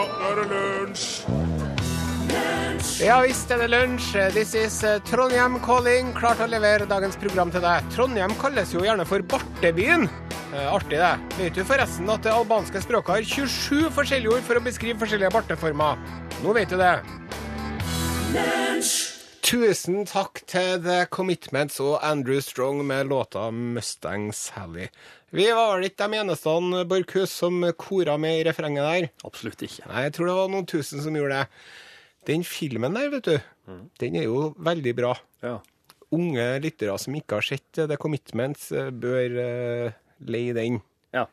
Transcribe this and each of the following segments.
nå er det lunsj! Ja visst er det lunsj. This is eh, Trondheim calling. Klar til å levere dagens program til deg. Trondheim kalles jo gjerne for bartebyen. Eh, artig, det. Vet du forresten at det albanske språket har 27 forskjellige ord for å beskrive forskjellige barteformer? Nå vet du det. Tusen takk til The Commitments og Andrew Strong med låta Mustang Sally. Vi var vel ikke de eneste Borchhus som kora med i refrenget der. Absolutt ikke. Nei, jeg tror det var noen tusen som gjorde det. Den filmen der, vet du, den er jo veldig bra. Ja. Unge lyttere som ikke har sett The Commitments, eh, bør uh, leie den. Ja.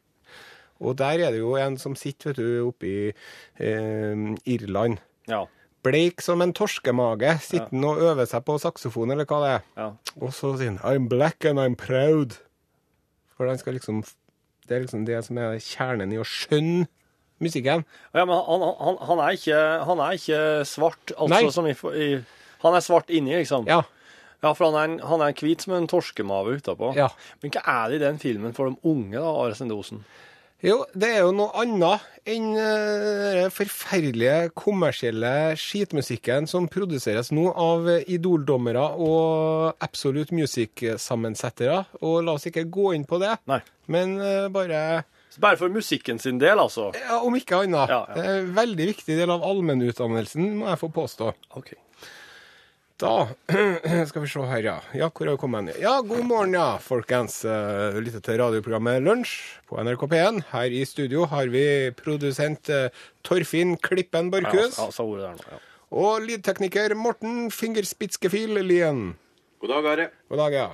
Og der er det jo en som sitter, vet du, oppe i uh, Irland. Ja. Bleik som en torskemage, sitter han og øver seg på saksofon, eller hva det er. ja. Og så sier han 'I'm black and I'm proud'. For han skal liksom Det er liksom det som er kjernen i å skjønne musikken. Ja, men han, han, han, er ikke, han er ikke svart, altså Nei. som i, i Han er svart inni, liksom. Ja. Ja, for han er, en- han er en hvit som en torskemave utapå. Ja. Men hva er det i den filmen for de unge, da, Are Sendosen? Jo, det er jo noe annet enn eh, den forferdelige kommersielle skitmusikken som produseres nå av idoldommere og Absolute Music-sammensettere. Og la oss ikke gå inn på det, Nei. men eh, bare Så Bare for musikken sin del, altså? ja, Om ikke annet. Ja, ja. Veldig viktig del av allmennutdannelsen, må jeg få påstå. OK. Da skal vi se her, ja. Ja, hvor har vi kommet hen? Ja, god morgen, ja, folkens. Eh, Du lytter til radioprogrammet Lunsj på NRK P1. Her i studio har vi produsent eh, Torfinn Klippen Ja, Borchhus. ja, sa der nå. Ja. Og lydtekniker Morten Fingerspitzgefühl Lien. God dag, Are. God dag, ja.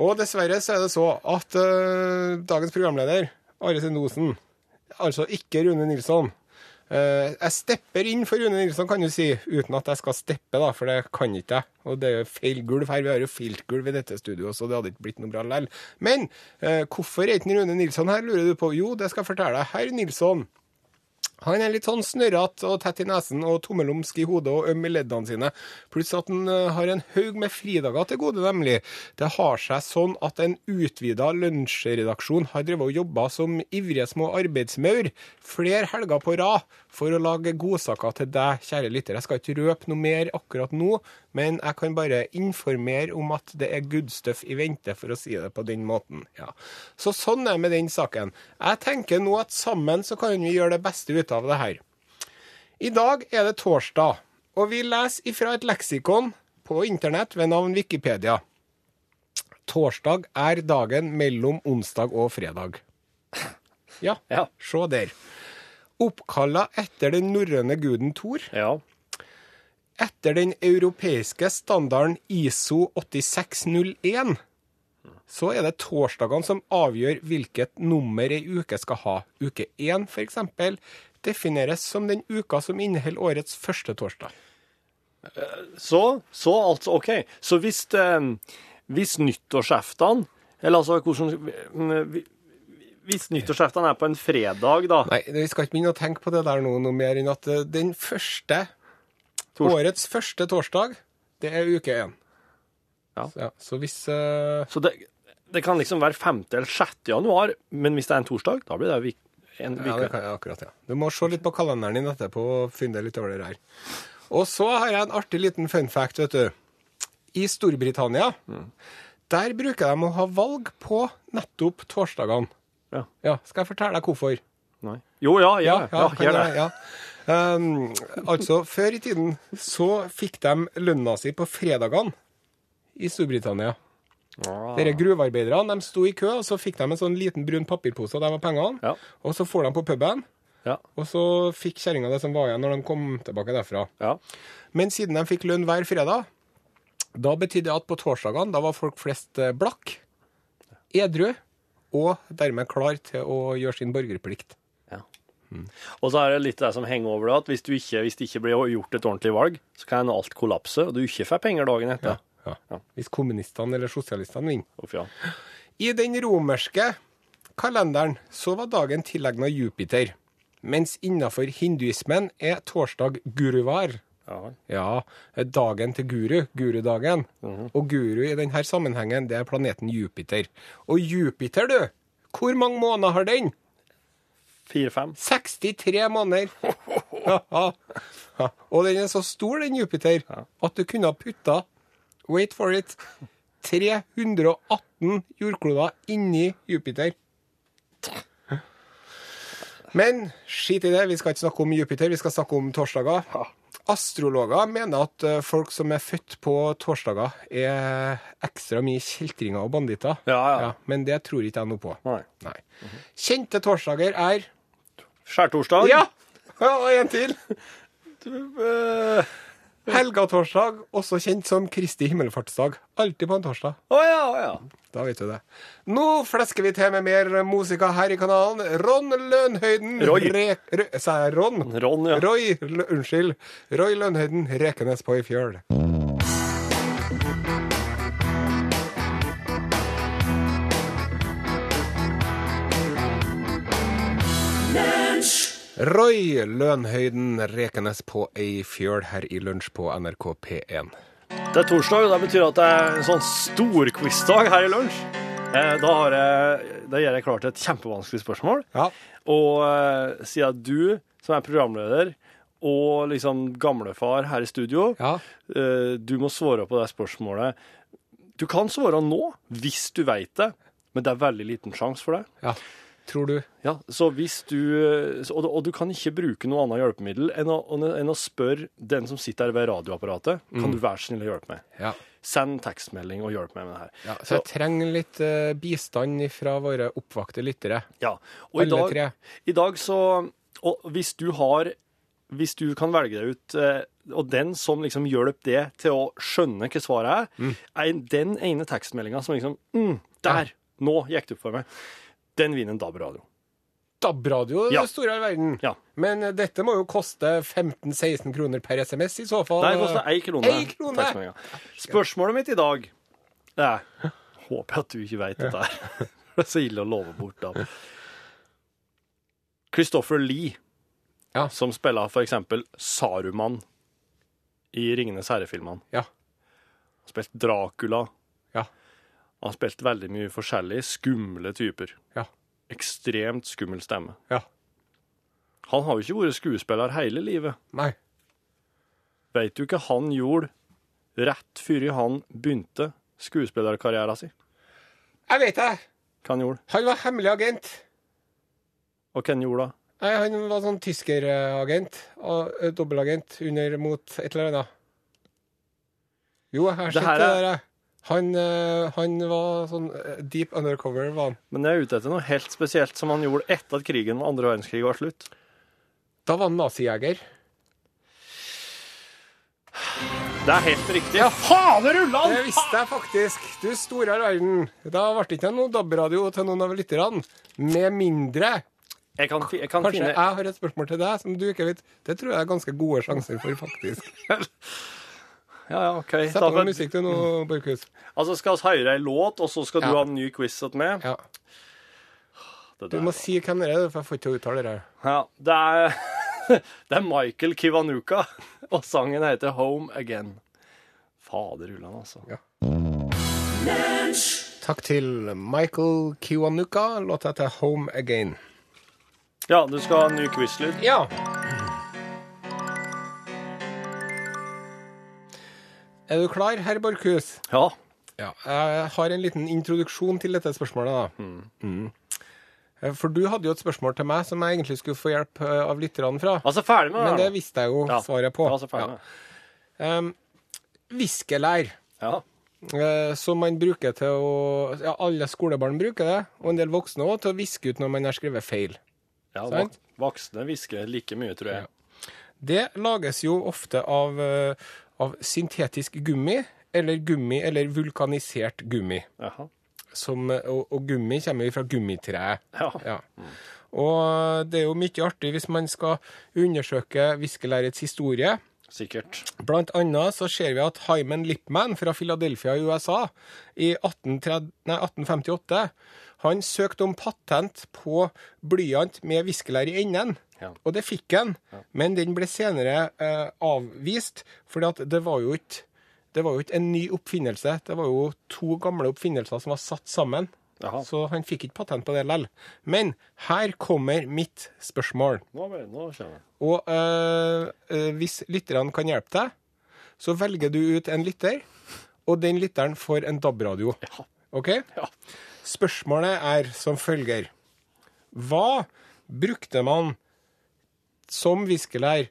Og dessverre så er det så at uh, dagens programleder, Are Sendosen, altså ikke Rune Nilsson Jeg stepper inn for Rune Nilsson, kan du si, uten at jeg skal steppe, da, for det kan ikke jeg. Og det er jo feil gulv her. Vi har jo filtgulv i dette studioet, så det hadde ikke blitt noe bra likevel. Men eh, hvorfor er ikke Rune Nilsson her, lurer du på? Jo, det skal jeg fortelle deg. Herr Nilsson. Han er litt sånn snørrete og tett i nesen og tommelumsk i hodet og øm i leddene sine. Pluss at han eh, har en haug med fridager til gode, nemlig. Det har seg sånn at en utvida lunsjredaksjon har drevet og jobba som ivrige små arbeidsmaur flere helger på rad for å lage godsaker til deg, kjære lytter. Jeg skal ikke røpe noe mer akkurat nå, men jeg kan bare informere om at det er good stuff i vente, for å si det på den måten. Ja. Så sånn er det med den saken. Jeg tenker nå at sammen så kan vi gjøre det beste ut av det her. I dag er det torsdag, og vi leser ifra et leksikon på internett ved navn Wikipedia. Torsdag er dagen mellom onsdag og fredag. Ja, Ja. se der. Oppkalla etter den norrøne guden Thor, Ja. Etter den europeiske standarden ISO 8601, så er det torsdagene som avgjør hvilket nummer ei uke skal ha. Uke én, f.eks., defineres som den uka som inneholder årets første torsdag. Så, så altså, OK. Så hvis, eh, hvis nyttårsaftene Eller altså hvordan Hvis nyttårsaftene er på en fredag, da Nei, vi skal ikke begynne å tenke på det der nå noe mer enn at eh, den første Tors- Årets første torsdag, det er uke én. Ja. Så, ja, så hvis uh... Så det, det kan liksom være 5. eller 6. januar, men hvis det er en torsdag, da blir det vik en Ja, det kan jeg akkurat, ja. Du må se litt på kalenderen din etterpå og finne litt over det her. Og så har jeg en artig liten fun fact, vet du. I Storbritannia, der bruker de å ha valg på nettopp torsdagene. Ja. Ja, skal jeg fortelle deg hvorfor? Nei. Jo, ja, ja, ja, ja, gjør det. ja. Um, altså, før i tiden så fikk de lønna si på fredagene i Storbritannia. Ah. Dere gruvearbeiderne de sto i kø, og så fikk de en sånn liten brun papirpose, der var pengene. Ja. Og så får de på puben, Ja. og så fikk kjerringa det som var igjen når de kom tilbake derfra. ja. Men siden de fikk lønn hver fredag, da betydde det at på torsdagene da var folk flest eh, blakk, edru og dermed klar til å gjøre sin borgerplikt. Ja. Og så er det litt det som henger over det, at hvis, du ikke, hvis det ikke blir gjort et ordentlig valg, så kan alt kollapse, og du ikke får penger dagen etter. Ja. Ja. Hvis kommunistene eller sosialistene vinner. I den romerske kalenderen så var dagen tilegna Jupiter, mens innafor hinduismen er torsdag guruvar. Ja. Ja, dagen til guru, gurudagen. Og guru i denne sammenhengen, det er planeten Jupiter. Og Jupiter, du, hvor mange måneder har den? Fire-fem. 63 måneder. Ja. Ja. Og den er så stor, den Jupiter, at du kunne ha putta, wait for it, 318 jordkloder inni Jupiter. Men skit i det, vi skal ikke snakke om Jupiter, vi skal snakke om torsdager. Astrologer mener at eh, folk som er født på torsdager, er ekstra mye kjeltringer og banditter. Ja, ja. men det tror ikke jeg noe på. Nei. Nei. Kjente torsdager er Skjærtorsdag? Ja! ja og en til. Uh, Helgatorsdag, også kjent som Kristi himmelfartsdag. Alltid på en torsdag. Å ja, oh, ja. Da vet du det. Nå flesker vi til med mer musika her i kanalen. Ron Lønhøyden Roy. Re, Sa jeg Ron? Ron, ja. Roy, L unnskyld. Roy Lønhøyden, Rekenes på i fjøl. Roy Lønhøyden, Rekenes på ei fjøl her i lunsj på NRK P1. Det er torsdag, og det betyr at det er en sånn storquizdag her i lunsj. Eh, Da, har jeg, da gjør jeg klart et kjempevanskelig spørsmål. Ja. Og eh, siden du, som er programleder, og liksom gamlefar her i studio, Ja. eh, du må svare på det spørsmålet. Du kan svare nå, hvis du vet det, men det er veldig liten sjanse for det. ja. Tror du? Ja, så hvis du, og, du- og du kan ikke bruke noe annet hjelpemiddel enn å, enn å spørre den som sitter der ved radioapparatet, kan du være snill å hjelpe meg? Ja. Send tekstmelding og hjelp meg med det her. ja. Så jeg trenger litt uh, bistand fra våre oppvakte lyttere. Ja, og i dag, tre. i dag så, og hvis du har, hvis du kan velge deg ut, eh, og den som liksom hjelper det til å skjønne hva svaret er, Mm. er den ene tekstmeldinga som liksom, mm, der, nå gikk det opp for meg, den vinner en DAB-radio. DAB-radio, Ja. det store i verden. Ja. Men eh, dette må jo koste 15-16 kroner per SMS i så fall. Nei, det koster én krone. Ei krone? tekstmeldinga. Spørsmålet mitt i dag er Håper at du ikke veit dette her. Det er så ille å love bort DAB. Christopher Lee, Ja. som spiller for eksempel Saruman i Ringenes herre-filmene. Ja. Spilt Dracula. Ja. Han spilte veldig mye forskjellige skumle typer. Ja. Ekstremt skummel stemme. Ja. Han har jo ikke vært skuespiller hele livet. Nei. Veit du hva han gjorde rett før han begynte skuespillerkarrieren sin? Jeg vet det. Hva han gjorde? Han var hemmelig agent. Og hvem gjorde det? Nei, Han var sånn tyskeragent. eh, Dobbelagent under mot et eller annet. Jo, jeg har sett det der, der. Han, eh, han var sånn eh, deep undercover, var han. Men jeg er ute etter noe helt spesielt som han gjorde etter at krigen med andre verdenskrig var slutt. Da var han nazijeger. Det er helt riktig. Ja, fader ullan! Det visste jeg faktisk. Du store verden. Da ble det ikke noe DAB-radio til noen av lytterne. Med mindre Jeg kan, jeg kan Kanskje finne jeg har et spørsmål til deg som du ikke vet. Det tror jeg er ganske gode sjanser for, faktisk. Ja, ja, OK. Sett på musikk til nå, Borchhus. altså, skal vi høre ei låt, og så skal du ha en ny quiz til meg? Ja. Det, Du må si hvem det er, for jeg får ikke til å uttale det. her. ja, det er Det er Michael Kiwanuka, og sangen heter Home Again. Fader ullan, altså. Ja. Takk til Michael Kiwanuka. Låta heter Home Again. Ja, du skal ha en ny quiz-lyd? Ja. Er du klar, herr Borchhus? Ja. Ja. Jeg har en liten introduksjon til dette spørsmålet, da. Mm. Mm. For du hadde jo et spørsmål til meg som jeg egentlig skulle få hjelp eh, av lytterne fra. Altså, ferdig med det. Men det visste jeg jo Ja. svaret på. Ja, altså, ferdig med det. Um, viskelær, Ja. Uh, som man bruker til å Ja, alle skolebarn bruker det, og en del voksne òg, til å viske ut når man har skrevet feil. ja Sant? Voksne hvisker like mye, tror jeg. Det lages jo ofte av, eh, av syntetisk gummi, eller gummi, eller vulkanisert gummi. Som, og, og gummi kommer jo fra gummitreet. Ja. Ja. Og det er jo mye artig hvis man skal undersøke viskelærets historie. Sikkert. Blant annet så ser vi at Hyman Lipman fra Philadelphia i USA i 1830, nei, 1858 han søkte om patent på blyant med viskelær i enden. Ja. Og det fikk han, men den ble senere eh, avvist, for det var jo ikke det var jo ikke en ny oppfinnelse. Det var jo to gamle oppfinnelser som var satt sammen. Jaha. så han fikk ikke patent på det likevel. Men her kommer mitt spørsmål. Nå, nå jeg. Og øh, øh, hvis lytterne kan hjelpe deg, så velger du ut en lytter, og den lytteren får en DAB-radio. Ja. OK? Ja. Spørsmålet er som følger. Hva brukte man som viskelær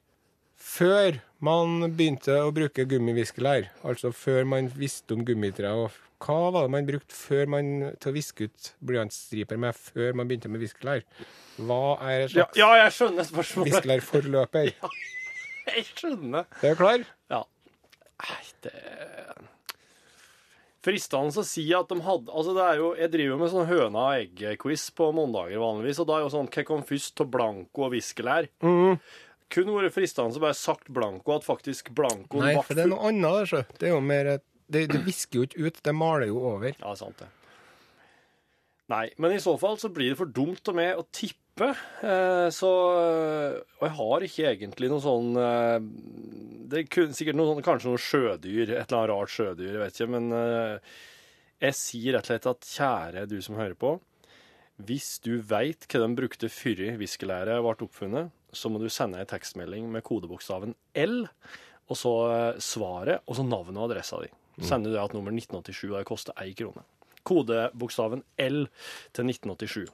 før man begynte å bruke gummiviskelær? Altså før man visste om gummitre. Og hva var det man brukte før man, til å viske ut blyantstriper med før man begynte med viskelær? Hva er et slags ja, jeg skjønner spørsmålet. viskelærforløper? Jeg skjønner. Er du klar? Ja. Nei, det Fristende å si at de hadde Altså, det er jo Jeg driver jo med sånn høna og egg-quiz på mandager vanligvis, og da er jo sånn Hva kom først av blanco og viskelær? Mm. kun vært fristende å bare sagt blanco, at faktisk blanco Nei, for det er noe annet. Altså. det er jo mer et- det, det visker jo ikke ut, det maler jo over. Ja, sant det. Nei, men i så fall så blir det for dumt av meg å tippe. Eh, så Og jeg har ikke egentlig noe sånn eh, Det er sikkert noe sånn, kanskje noe sjødyr, et eller annet rart sjødyr, jeg vet ikke, men eh, jeg sier rett og slett at kjære du som hører på, hvis du veit hva de brukte før viskelæret ble oppfunnet, så må du sende ei tekstmelding med kodebokstaven L, og så svaret, og så navnet og adressa di. Sender du det at nummer 1987, og det koster ei krone. Kodebokstaven L til 1987.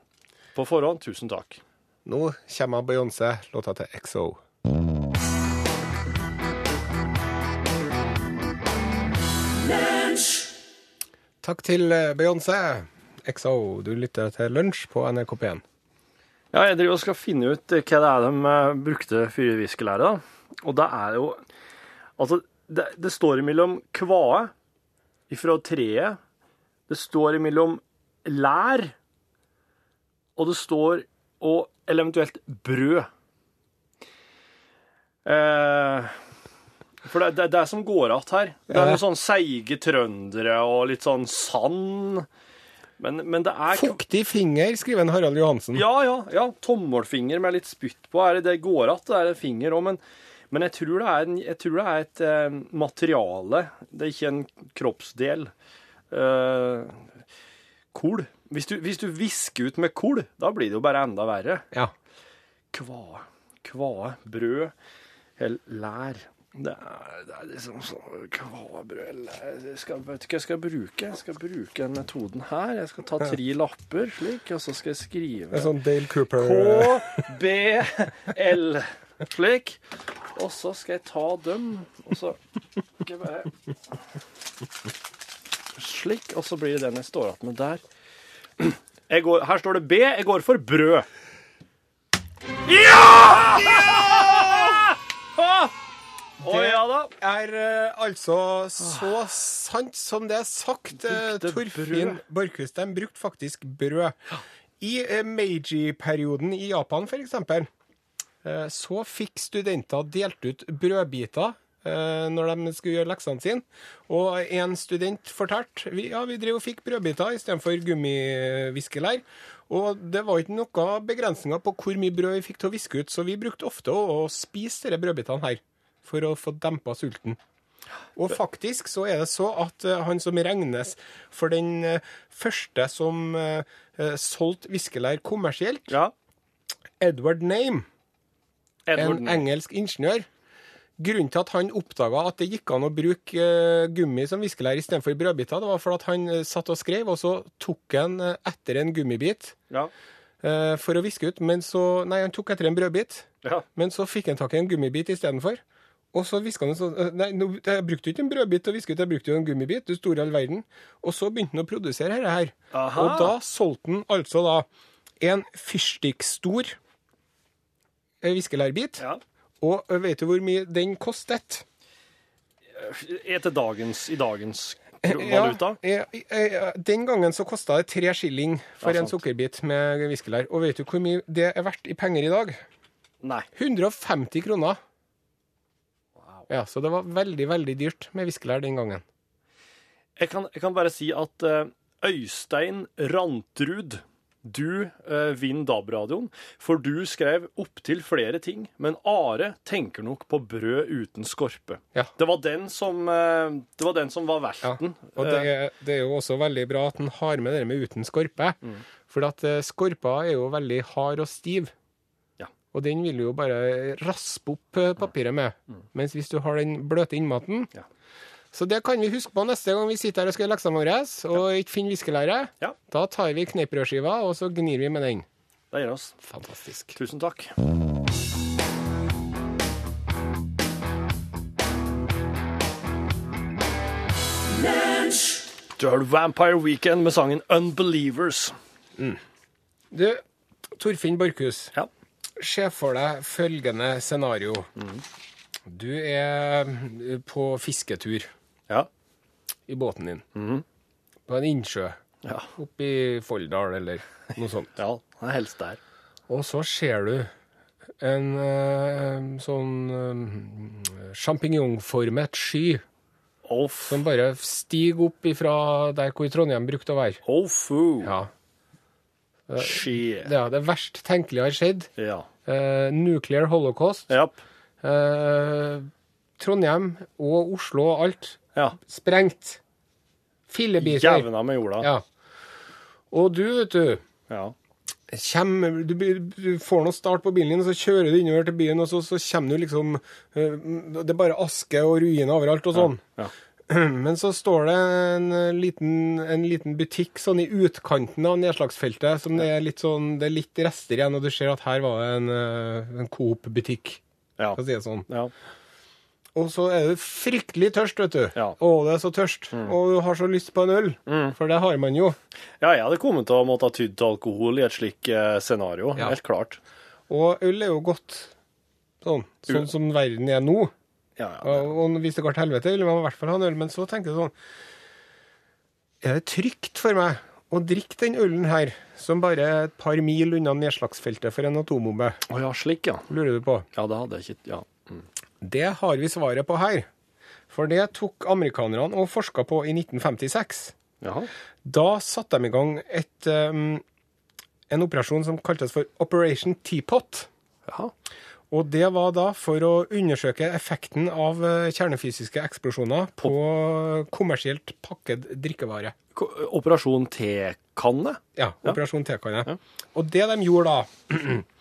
På forhånd, tusen takk. Nå kommer Beyoncé, låta til XO. Takk til eh, Beyoncé. XO, du lytter til Lunsj på NRK P1. Ja, jeg driver og skal finne ut hva det er de eh, brukte fyrviskelæret. da. Og det er jo Altså, det, det står imellom kvae ifra treet. Det står imellom lær. Og det står og eller eventuelt brød. Eh, for det, det er det som går att her. Det er noen sånn seige trøndere og litt sånn sand. Men, men det er Fuktig finger, skriver en Harald Johansen. ja, ja, ja. Tommelfinger med litt spytt på. Er det, det går att, det er finger òg, men, men jeg tror det er, en, tror det er et eh, materiale. Det er ikke en kroppsdel. Eh, kol. Hvis du, hvis du visker ut med kol, da blir det jo bare enda verre. Ja. Kvae. Kvae. Brød. Eller lær. Det er, det er liksom sånn Kvaebrød lær jeg skal, Vet ikke hva jeg skal bruke? Jeg skal bruke den metoden her. Jeg skal ta tre lapper slik, og så skal jeg skrive er sånn Dale Cooper KBL. Slik. Og så skal jeg ta dem, og så skal jeg bare Slik. Og så blir det den jeg står igjen med der. Jeg går, her står det B. Jeg går for brød. Ja! Ja Det er eh, altså så sant som det er sagt. eh, Torfinn Borchhus de brukte faktisk brød. I eh, Meiji-perioden i Japan, for eksempel, så fikk studenter delt ut brødbiter eh, når de skulle gjøre leksene sine. Og en student fortalte vi, ja, vi drev og fikk brødbiter istedenfor gummiviskelær. Og det var ikke noen begrensninger på hvor mye brød vi fikk til å viske ut, så vi brukte ofte å, spise disse brødbitene her for å få dempa sulten. Og faktisk så er det så at eh, han som regnes for den eh, første som solgte viskelær kommersielt, Ja. Edward Name, en engelsk ingeniør Grunnen til at han oppdaga at det gikk an å bruke eh, gummi som viskelær istedenfor brødbiter, det var for at han eh, satt og skrev, og så tok han eh, etter en gummibit Ja. for å viske ut. Men så Nei, han tok etter en brødbit, ja. men så fikk han tak i en gummibit istedenfor. Og så viska han sånn Nei, jeg brukte jo ikke en brødbit til å viske ut, jeg brukte jo en gummibit. Du store all verden. Og så begynte han å produsere dette her. Aha. Og da solgte han altså da en fyrstikkstor viskelærbit. ja. Og eh, vet du hvor mye den kostet? Etter dagens, i dagens valuta? Ja, eh, eh, den gangen så kosta det tre skilling for Ja, en sukkerbit med viskelær. Og vet du hvor mye det er verdt i penger i dag? Nei. 150 kroner. Ja, Så det var veldig, veldig dyrt med viskelær den gangen. Jeg kan, jeg kan bare si at eh, Øystein Rantrud du eh, vinner DAB-radioen, for du skrev opptil flere ting, men Are tenker nok på brød uten skorpe. Ja. Det, var den som, eh, det var den som var Ja. Og det, det er jo også veldig bra at han har med det med uten skorpe. For at eh, skorpa er jo veldig hard og stiv. Ja. Og den vil du jo bare raspe opp eh, papiret med. Mens hvis du har den bløte innmaten Ja. Så det kan vi huske på neste gang vi sitter her og skal gjøre leksene våre og ikke finner viskelære. Ja. Da tar vi kneippbrødskiva, og så gnir vi med den. Det gjør oss. Fantastisk. Tusen takk. Du har Vampire Weekend med sangen Unbelievers. Du, Torfinn Borchhus. Ja. Se for deg følgende scenario. Du er på fisketur Ja. i båten din. På en innsjø Ja. oppe i Folldal eller noe sånt. ja. Helst der. Og så ser du en uh, sånn uh, sjampinjongformet sky Off. som bare stiger opp ifra der hvor Trondheim brukte å være. Ofu. Ja. Shit. Det, er det verst tenkelige har skjedd. Ja. Uh, nuclear holocaust. Yep. Trondheim og Oslo og alt Ja. sprengt. Fillebiter. Jevna med jorda. Ja. Og du, vet du, Ja. kjem, du, du får noe start på bilen din, så kjører du innover til byen, og så, så kommer du liksom eh, Det er bare aske og ruiner overalt og sånn. Ja. Men så står det en liten, en liten butikk sånn i utkanten av nedslagsfeltet, som det er litt sånn Det er litt rester igjen, og du ser at her var det en, eh, en Coop-butikk, Ja. for å si det sånn. ja. Og så er du fryktelig tørst, vet du. Ja. Mm. Å, det er så tørst. Og du har så lyst på en øl, for det har man jo. Ja, jeg hadde kommet til å måtte ha tydd til alkohol i et slikt eh, scenario. Ja. Helt klart. Og øl er jo godt sånn, sånn som verden er nå. Ja, ja. Og, og hvis det går til helvete, vil man i hvert fall ha en øl. Men så tenker jeg sånn Er det trygt for meg å drikke den ølen her, som bare er et par mil unna nedslagsfeltet for en atombombe? Å ja, slik, ja. Lurer du på? Ja, det hadde jeg ikke Ja. Det har vi svaret på her. For det tok amerikanerne og forska på i 1956. Jaha. Da satte de i gang et, um, en operasjon som kaltes for Operation Teapot. Jaha. Og det var da for å undersøke effekten av eh, kjernefysiske eksplosjoner på kommersielt pakket drikkevare. Ko- Operasjon T-kanne? Ja, Operasjon T-Kanne. Og det de gjorde da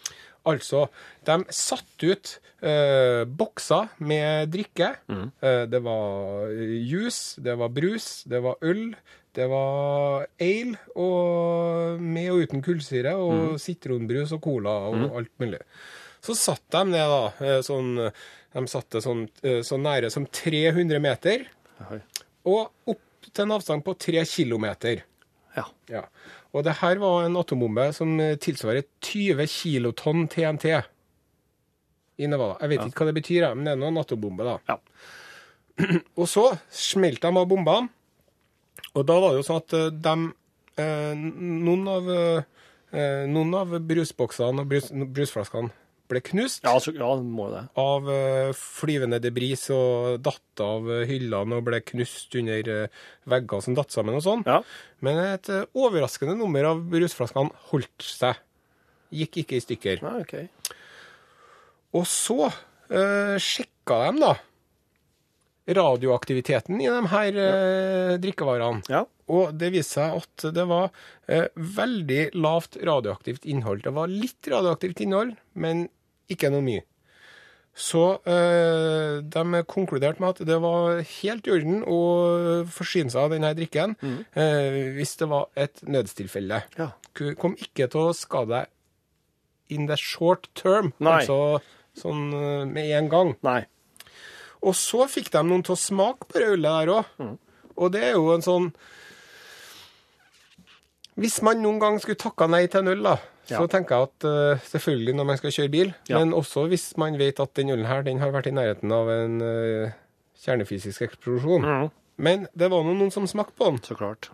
Altså, de satte ut eh, bokser med drikke. Eh, det var juice, det var brus, det var øl, det var ale, og med og uten kullsyre, og sitronbrus og cola og alt mulig. Så satt de ned, da, eh, sånn De satte sånn, eh, så nære som 300 meter, Hei. og opp til en avstand på 3 kilometer. Ja. Ja. Og det her var en atombombe som tilsvarer 20 kilotonn TNT i Nevada. Jeg vet ikke hva det betyr, men det er nå en atombombe, da. Ja. Og så smelte de av bombene, og da var det jo sånn at eh, de eh, Noen av eh, noen av brusboksene og brus, brusflaskene ble knust Ja, så, ja, må det. av uh, flyvende debris og datt av eh, hyllene og ble knust under uh, vegger som datt sammen og sånn. Ja. Men et eh, overraskende nummer av brusflaskene holdt seg. Gikk ikke i stykker. ja, OK. Og så sjekka de da radioaktiviteten i de her eh, drikkevarene. Ja. Og det viste seg at det var eh, veldig lavt radioaktivt innhold. Det var litt radioaktivt innhold, men ikke noe mye. Så eh, de konkluderte med at det var helt i orden å forsyne seg av denne drikken eh, hvis det var et nødstilfelle. Ja. Kom ikke til å skade deg in the short term, Nei. altså sånn eh, med en gang. Nei. Og så fikk de noen til å smake på det ølet der òg. Og det er jo en sånn Hvis man noen gang skulle takka nei til en øl, da, så tenker jeg at uh, selvfølgelig når man skal kjøre bil, Ja. men også hvis man vet at den ølen her den har vært i nærheten av en uh, kjernefysisk eksplosjon. Mm. Men det var nå noen som smakte på den, Så klart.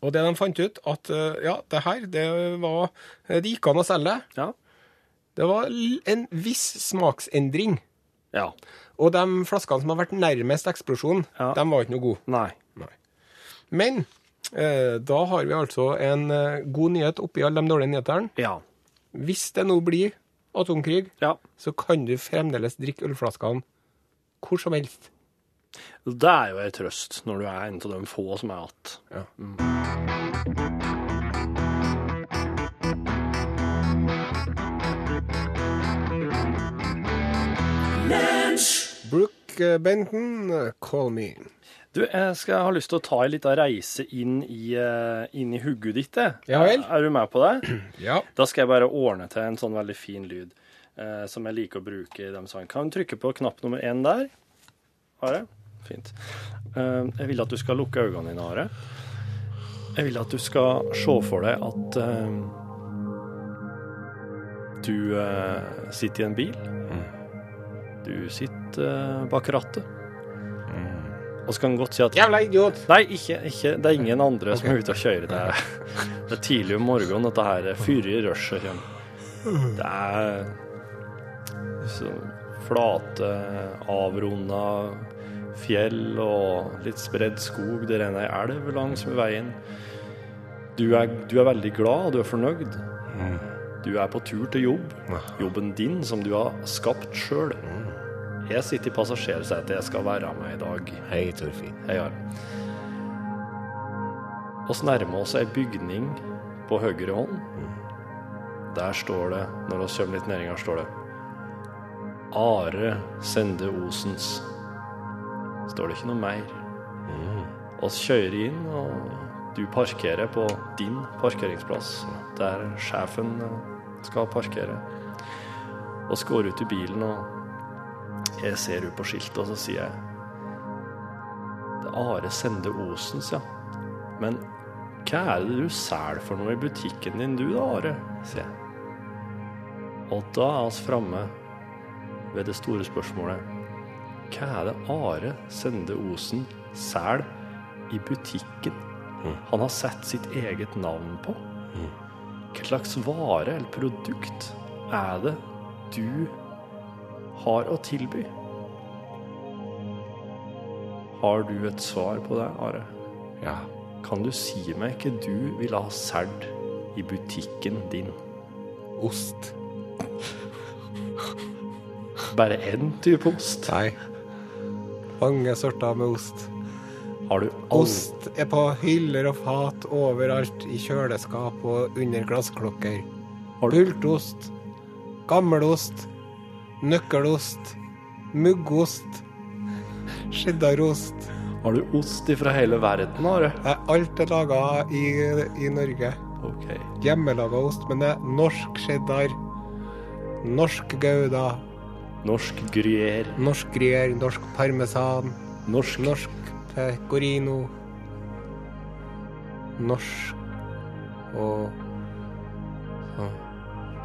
og det de fant ut, at uh, ja, det her, det var Det gikk an å selge. Ja. Det var en viss smaksendring. Ja. Og de flaskene som har vært nærmest eksplosjon, Ja. de var ikke noe gode. Nei. Nei. Men Eh, Da har vi altså en eh, god nyhet oppi alle de dårlige nyhetene. Ja. Hvis det nå blir atomkrig, ja. så kan du fremdeles drikke ølflaskene hvor som helst. Det er jo ei trøst når du er en av de få som er igjen. Ja. Brooke Eh, call me. Du, jeg skal ha lyst til å ta en liten reise inn i, eh, inn i hugget ditt. Ja vel. Er du med på det? Ja. Da skal jeg bare ordne til en sånn veldig fin lyd eh, som jeg liker å bruke i de sangene. Kan du trykke på knapp nummer én der? Are? Fint. Eh, jeg vil at du skal lukke øynene dine, Are. Jeg vil at du skal se for deg at eh, du eh, sitter i en bil. Du sitter eh, bak rattet. Og så kan du godt si at Jævla idiot! Nei, ikke, ikke. Det er ingen andre som er ute og kjører. Det er, det er tidlig om morgenen dette her fyrer i rushet kommer. Det er så flate, avrunda fjell og litt spredd skog. Det renner ei elv langs med veien. Du er, du er veldig glad, og du er fornøyd. Du er på tur til jobb. Jobben din som du har skapt sjøl. Jeg sitter i passasjersetet. Jeg skal være med i dag. Hei, Torfinn. Hei, Arne. Oss nærmer oss ei bygning på høyre hånd. Der står det, når vi kommer litt nedinger, står det Are Sende Osens. Står det ikke noe mer. Oss kjører inn, og du parkerer på din parkeringsplass, der sjefen eh, skal parkere. Oss går ut i bilen, og jeg ser ut på skiltet, og så sier jeg det er Are Sende Osens, ja. Men hva er det du selger for noe i butikken din du da, Are? sier jeg. Og da er vi framme ved det store spørsmålet. Hva er det Are Sende Osen selger i butikken han har sett sitt eget navn på? Hva slags vare eller produkt er det du har å tilby? Har du et svar på det, Are? Ja. Kan du si meg hva du ville ha solgt i butikken din? Ost. Bare én type ost? Nei. Mange sorter med ost. Har du all... Ost er på hyller og fat overalt, i kjøleskap og under glassklokker. Har du- Pultost, gammelost, nøkkelost, muggost, cheddarost. Har du ost fra hele verden, har du? Alt er laga i, i Norge. OK. Hjemmelaga ost, men det er norsk cheddar, norsk gouda, Norsk gruyère. norsk gruyère, norsk parmesan, Norsk norsk pecorino, norsk og sånn.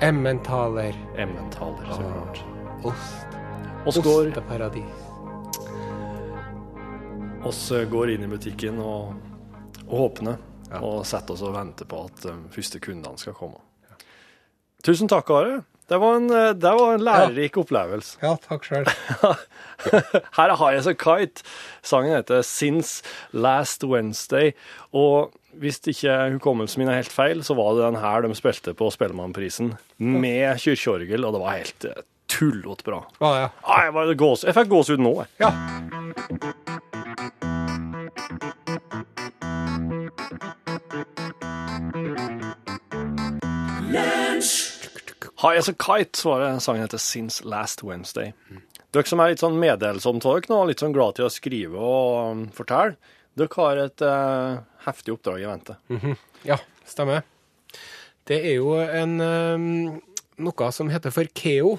Emmentaler. emmentaler, så klart. Ost. Oss går, Osteparadis. oss går inn i butikken og, og åpner, Ja. og setter oss og venter på at de første kundene skal komme. Tusen takk, Are. Det var en, eh, det var en lærerik opplevelse. Ja, takk sjøl. Her har jeg så kite. Sangen heter Since Last Wednesday. Og hvis ikke hukommelsen min er helt feil, så var det den her de spilte på Spellemannprisen med kirkeorgel, og det var helt eh, tullete bra. Ah, ja. Ah, jeg, jeg fikk gåsehud nå, jeg. ja. High as a Kite var sangen heter Since Last Wednesday. Dere som er litt sånn dere nå, litt sånn glad til å skrive og um, fortelle, dere har et uh, heftig oppdrag i vente. Ja, stemmer. Det er jo en, um, noe som heter for KEO.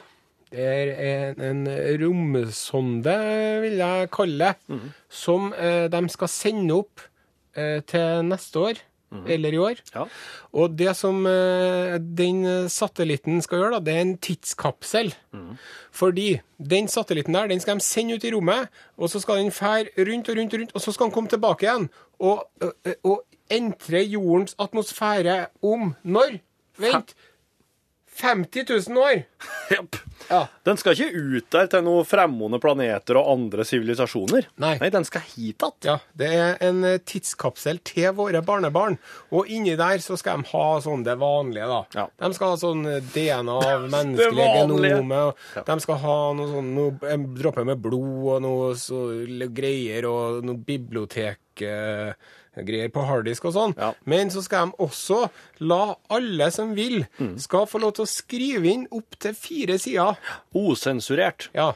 Det er en, en romsonde, vil jeg kalle det, som uh, de skal sende opp uh, til neste år, eller i år. Ja. Og det som eh, den satellitten skal gjøre, da, det er en tidskapsel. Fordi den satellitten der, den skal de sende ut i rommet, og så skal den fære rundt og rundt og rundt, og så skal den komme tilbake igjen og, og, og entre jordens atmosfære om når? Vent. 50 000 år! Jepp. Ja. Den skal ikke ut der til noen fremmede planeter og andre sivilisasjoner. Nei. den skal hit igjen. Ja, det er en eh, tidskapsel til våre barnebarn. Og inni der så skal de ha sånn det vanlige, da. Ja. De skal ha sånn eh, DNA av menneskelige genome. og De skal ha noe sånn noe, en dråpe med blod og noe så greier og noe bibliotek eh, greier på harddisk og sånn. Ja. Men så skal de også la alle som vil, Mm. skal få lov til å skrive inn opp til fire sider. Osensurert. Ja,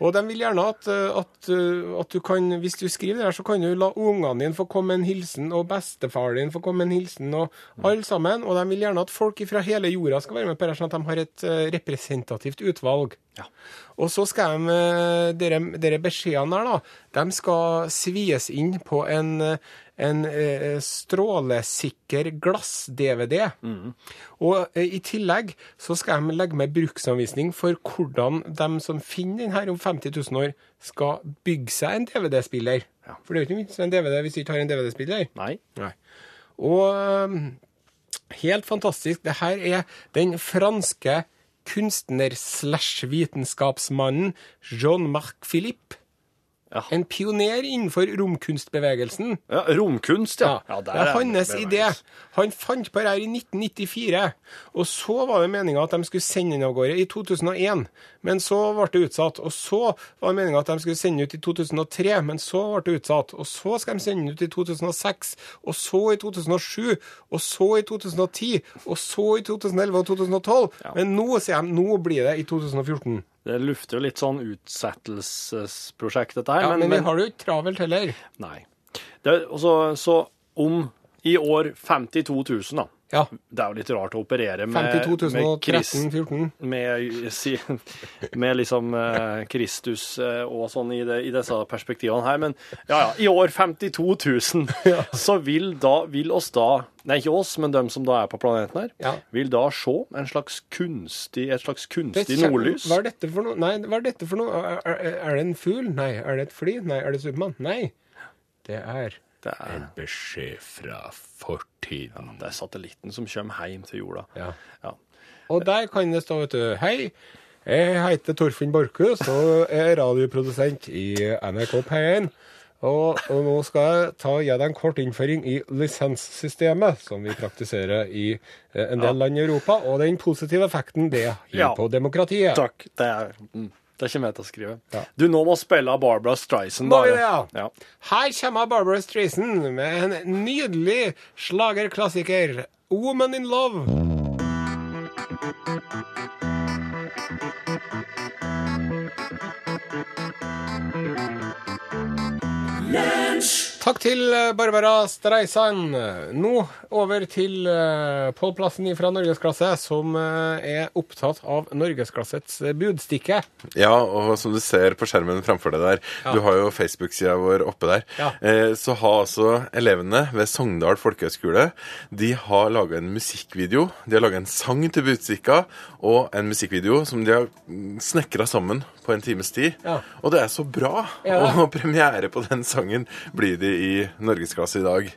og de vil gjerne at, eh, at, eh, at du kan, hvis du skriver det her, så kan du la ungene dine få komme en hilsen, og bestefaren din få komme en hilsen, og alle sammen. Og de vil gjerne at folk fra hele jorda skal være med på det, sånn at de har et eh, representativt utvalg. Ja. Og så skal de, dere, dere beskjedene her, da, de skal svies inn på en, en eh, strålesikker glass-DVD. Og eh, i tillegg så skal de legge med bruksanvisning for hvordan de som finner den her om 50 000 år, skal bygge seg en DVD-spiller. For det er jo ikke minst en DVD hvis du ikke har en DVD-spiller. Nei. Nei. Og øhm, helt fantastisk. Det her er den franske kunstner-slash-vitenskapsmannen Jean-Marc Philippe. Ja. En pioner innenfor romkunstbevegelsen. Ja, romkunst, ja. Ja, der det er hans idé. Han fant på det her i 1994. Og så var det meninga at de skulle sende den av gårde i 2001, men så ble det utsatt. Og så var det meninga at de skulle sende den ut i 2003, men så ble det utsatt. Og så skal de sende den ut i 2006, og så i 2007, og så i 2010, og så i 2011 og 2012. Men nå, sier de, nå blir det i 2014. Det lufter jo litt sånn utsettelsesprosjekt, dette her. Ja, men, men, vi har det jo ikke travelt heller. Nei. Det, også, så om i år 52 000, da. Ja. Det er jo litt rart å operere med, 52 med, Kris- 2013-14. med, si, med liksom uh, Kristus uh, og sånn i, det, i disse perspektivene her. Men ja, ja, i år 52 000, så vil da, vil oss da Nei, ikke oss, men dem som da er på planeten her, Ja. vil da se en slags kunstig, et slags Det kunstig kjem- nordlys. Hva er dette for noe? Nei, hva er dette for noe? Er, er, er det en fugl? Nei. Er det et fly? Nei. Er det Supermann? Nei. Det er Det er, beskjed fra fortiden. det er satellitten som kommer hjem til jorda. Ja. Ja. Og der kan det stå, vet du Hei, jeg heter Torfinn Borchhus og er radioprodusent i NRK P1. Og, og nå skal jeg ta gi deg en kort innføring i lisenssystemet, som vi praktiserer i eh, en del land i Europa, og den positive effekten det gir Ja. på demokratiet. Takk. Det er, mm, det er ikke med til å skrive. Ja. Du, nå må spille av Barbara Streisand, Må vi bare. ja? ja. Her kommer Barbara Streisand med en nydelig slagerklassiker, 'Woman in Love'. Takk til eh, Barbara Streisand. Nå over til påplassen fra Norgesklasse, som eh, er opptatt av norgesklassets eh, budstikke. Ja, og som du ser på skjermen framfor deg der, du har jo Facebook-sida vår oppe der, Ja. eh, så har altså elevene ved Sogndal folkehøgskole de har laga en musikkvideo. De har laga en sang til Budstikka og en musikkvideo som de har snekra sammen på en times tid. Ja. Og det er så bra! Ja. Og premiere på den sangen blir det i norgesklasse i dag.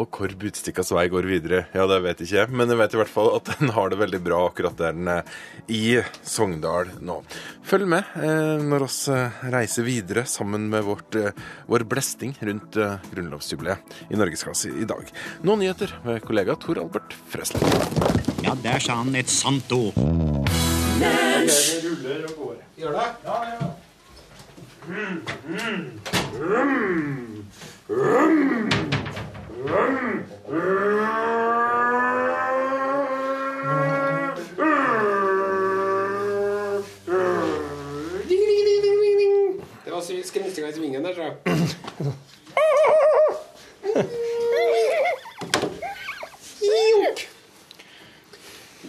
Og hvor Budstikkas vei går videre, ja, det vet jeg ikke. Men jeg vet i hvert fall at den har det veldig bra akkurat der den er i Sogndal nå. Følg med eh, når oss eh, reiser videre sammen med vårt, eh, vår blesting rundt eh, grunnlovsjubileet i norgesklasse i dag. Nå nyheter med kollega Tor Albert Fresland. Ja, der sa han et sant ord. Gjør det? Det var skrimstinga i svingen der, tror jeg.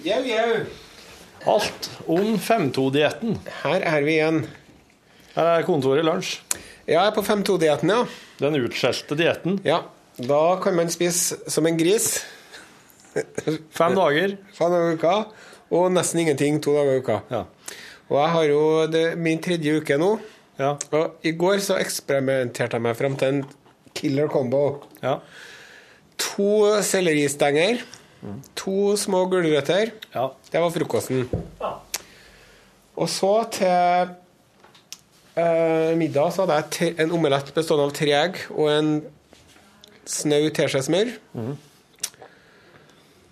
Jau, jau. Alt om 5-2-dietten. Her er vi igjen. Her er kontoret lunsj. Ja, jeg er på 5-2-dietten, ja. Den utskjelte dietten. ja. Da kan man spise som en gris Fem dager. fem dager i uka, og nesten ingenting to dager i uka. Ja. Og jeg har jo det, min tredje uke nå. Ja. Og i går så eksperimenterte jeg meg fram til en killer combo. ja. To selleristenger To små gulrøtter. Ja. Det var frokosten. Og så til eh, middag så hadde jeg en omelett bestående av tre egg og en snau teskje smør.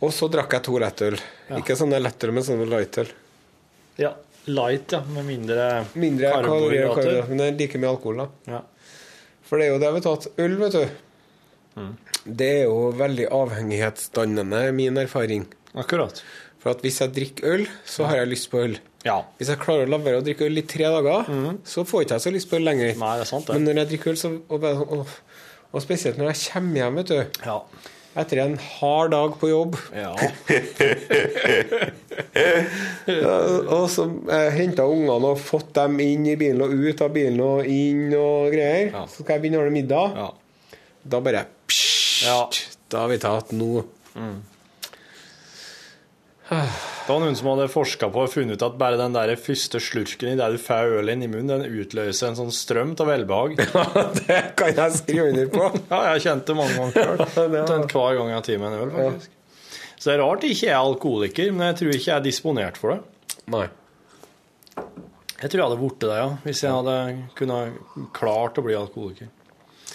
Og så drakk jeg to lettøl. Ikke sånne lettøl, men sånne lightøl. ja. Light, ja. Med mindre, Mindre kalorier karbohydrater. karbohydrater, men det er like mye alkohol, da. Ja. For det er jo det, vet du, at øl, vet du Det er jo veldig avhengighetsdannende, min erfaring. Akkurat. For at hvis jeg drikker øl, så har jeg lyst på øl. Ja. Hvis jeg klarer å la være å drikke øl i tre dager, så får ikke jeg så lyst på øl lenger. Nei, det er sant, det. Men når jeg drikker øl, så og, bare sånn, og spesielt når jeg kommer hjem, vet du, Ja. etter en hard dag på jobb, ja. og så eh, henta ungene og fått dem inn i bilen og ut av bilen og inn og greier, så skal jeg begynne å ordne middag. ja. Da bare pssst, Ja. Da har vi tatt noe. Mm. Det var noen som hadde forska på og funnet ut at bare den der første slurken i det du får øl inn i munnen, den utløser en sånn strøm av velbehag. Det kan jeg skrive under på. Ja, jeg kjente det mange ganger sjøl. Omtrent hver gang jeg har tatt meg en øl, faktisk. Så det er rart jeg ikke er alkoholiker, men jeg tror ikke jeg er disponert for det. Nei. Jeg tror jeg hadde blitt det, ja, hvis jeg hadde kunnet klart å bli alkoholiker.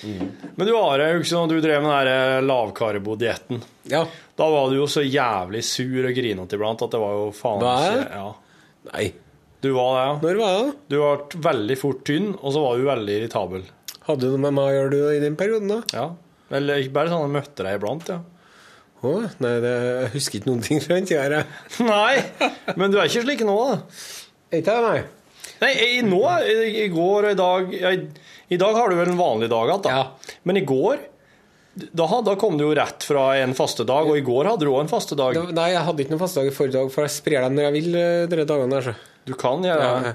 Men du Are, jeg når du drev med den der lavkarbodietten. Ja. Da var du jo så jævlig sur og grinete iblant at det var jo faen ikke ja. Nei. Du var det, ja. Når var det? Du ble veldig fort tynn, og så var du veldig irritabel. Hadde du noe med meg å gjøre du i den perioden, da? Ja. Eller ikke bare sånn jeg møtte deg iblant, ja. Å, nei, det, jeg husker ikke noen ting fra den tida her. jeg. Nei, men du er ikke slik nå, da. Ikke jeg, nei? Nei, i, nå, i, i går og i dag ja, i, dag har du vel en vanlig dag igjen, da. Ja. Men i går da, da kom du jo rett fra en fastedag, og i går hadde du òg en fastedag. Nei, jeg hadde ikke noen fastedag i forrige dag, for jeg sprer dem når jeg vil, eh, dere dagene der, så. Du kan gjøre Ja. det.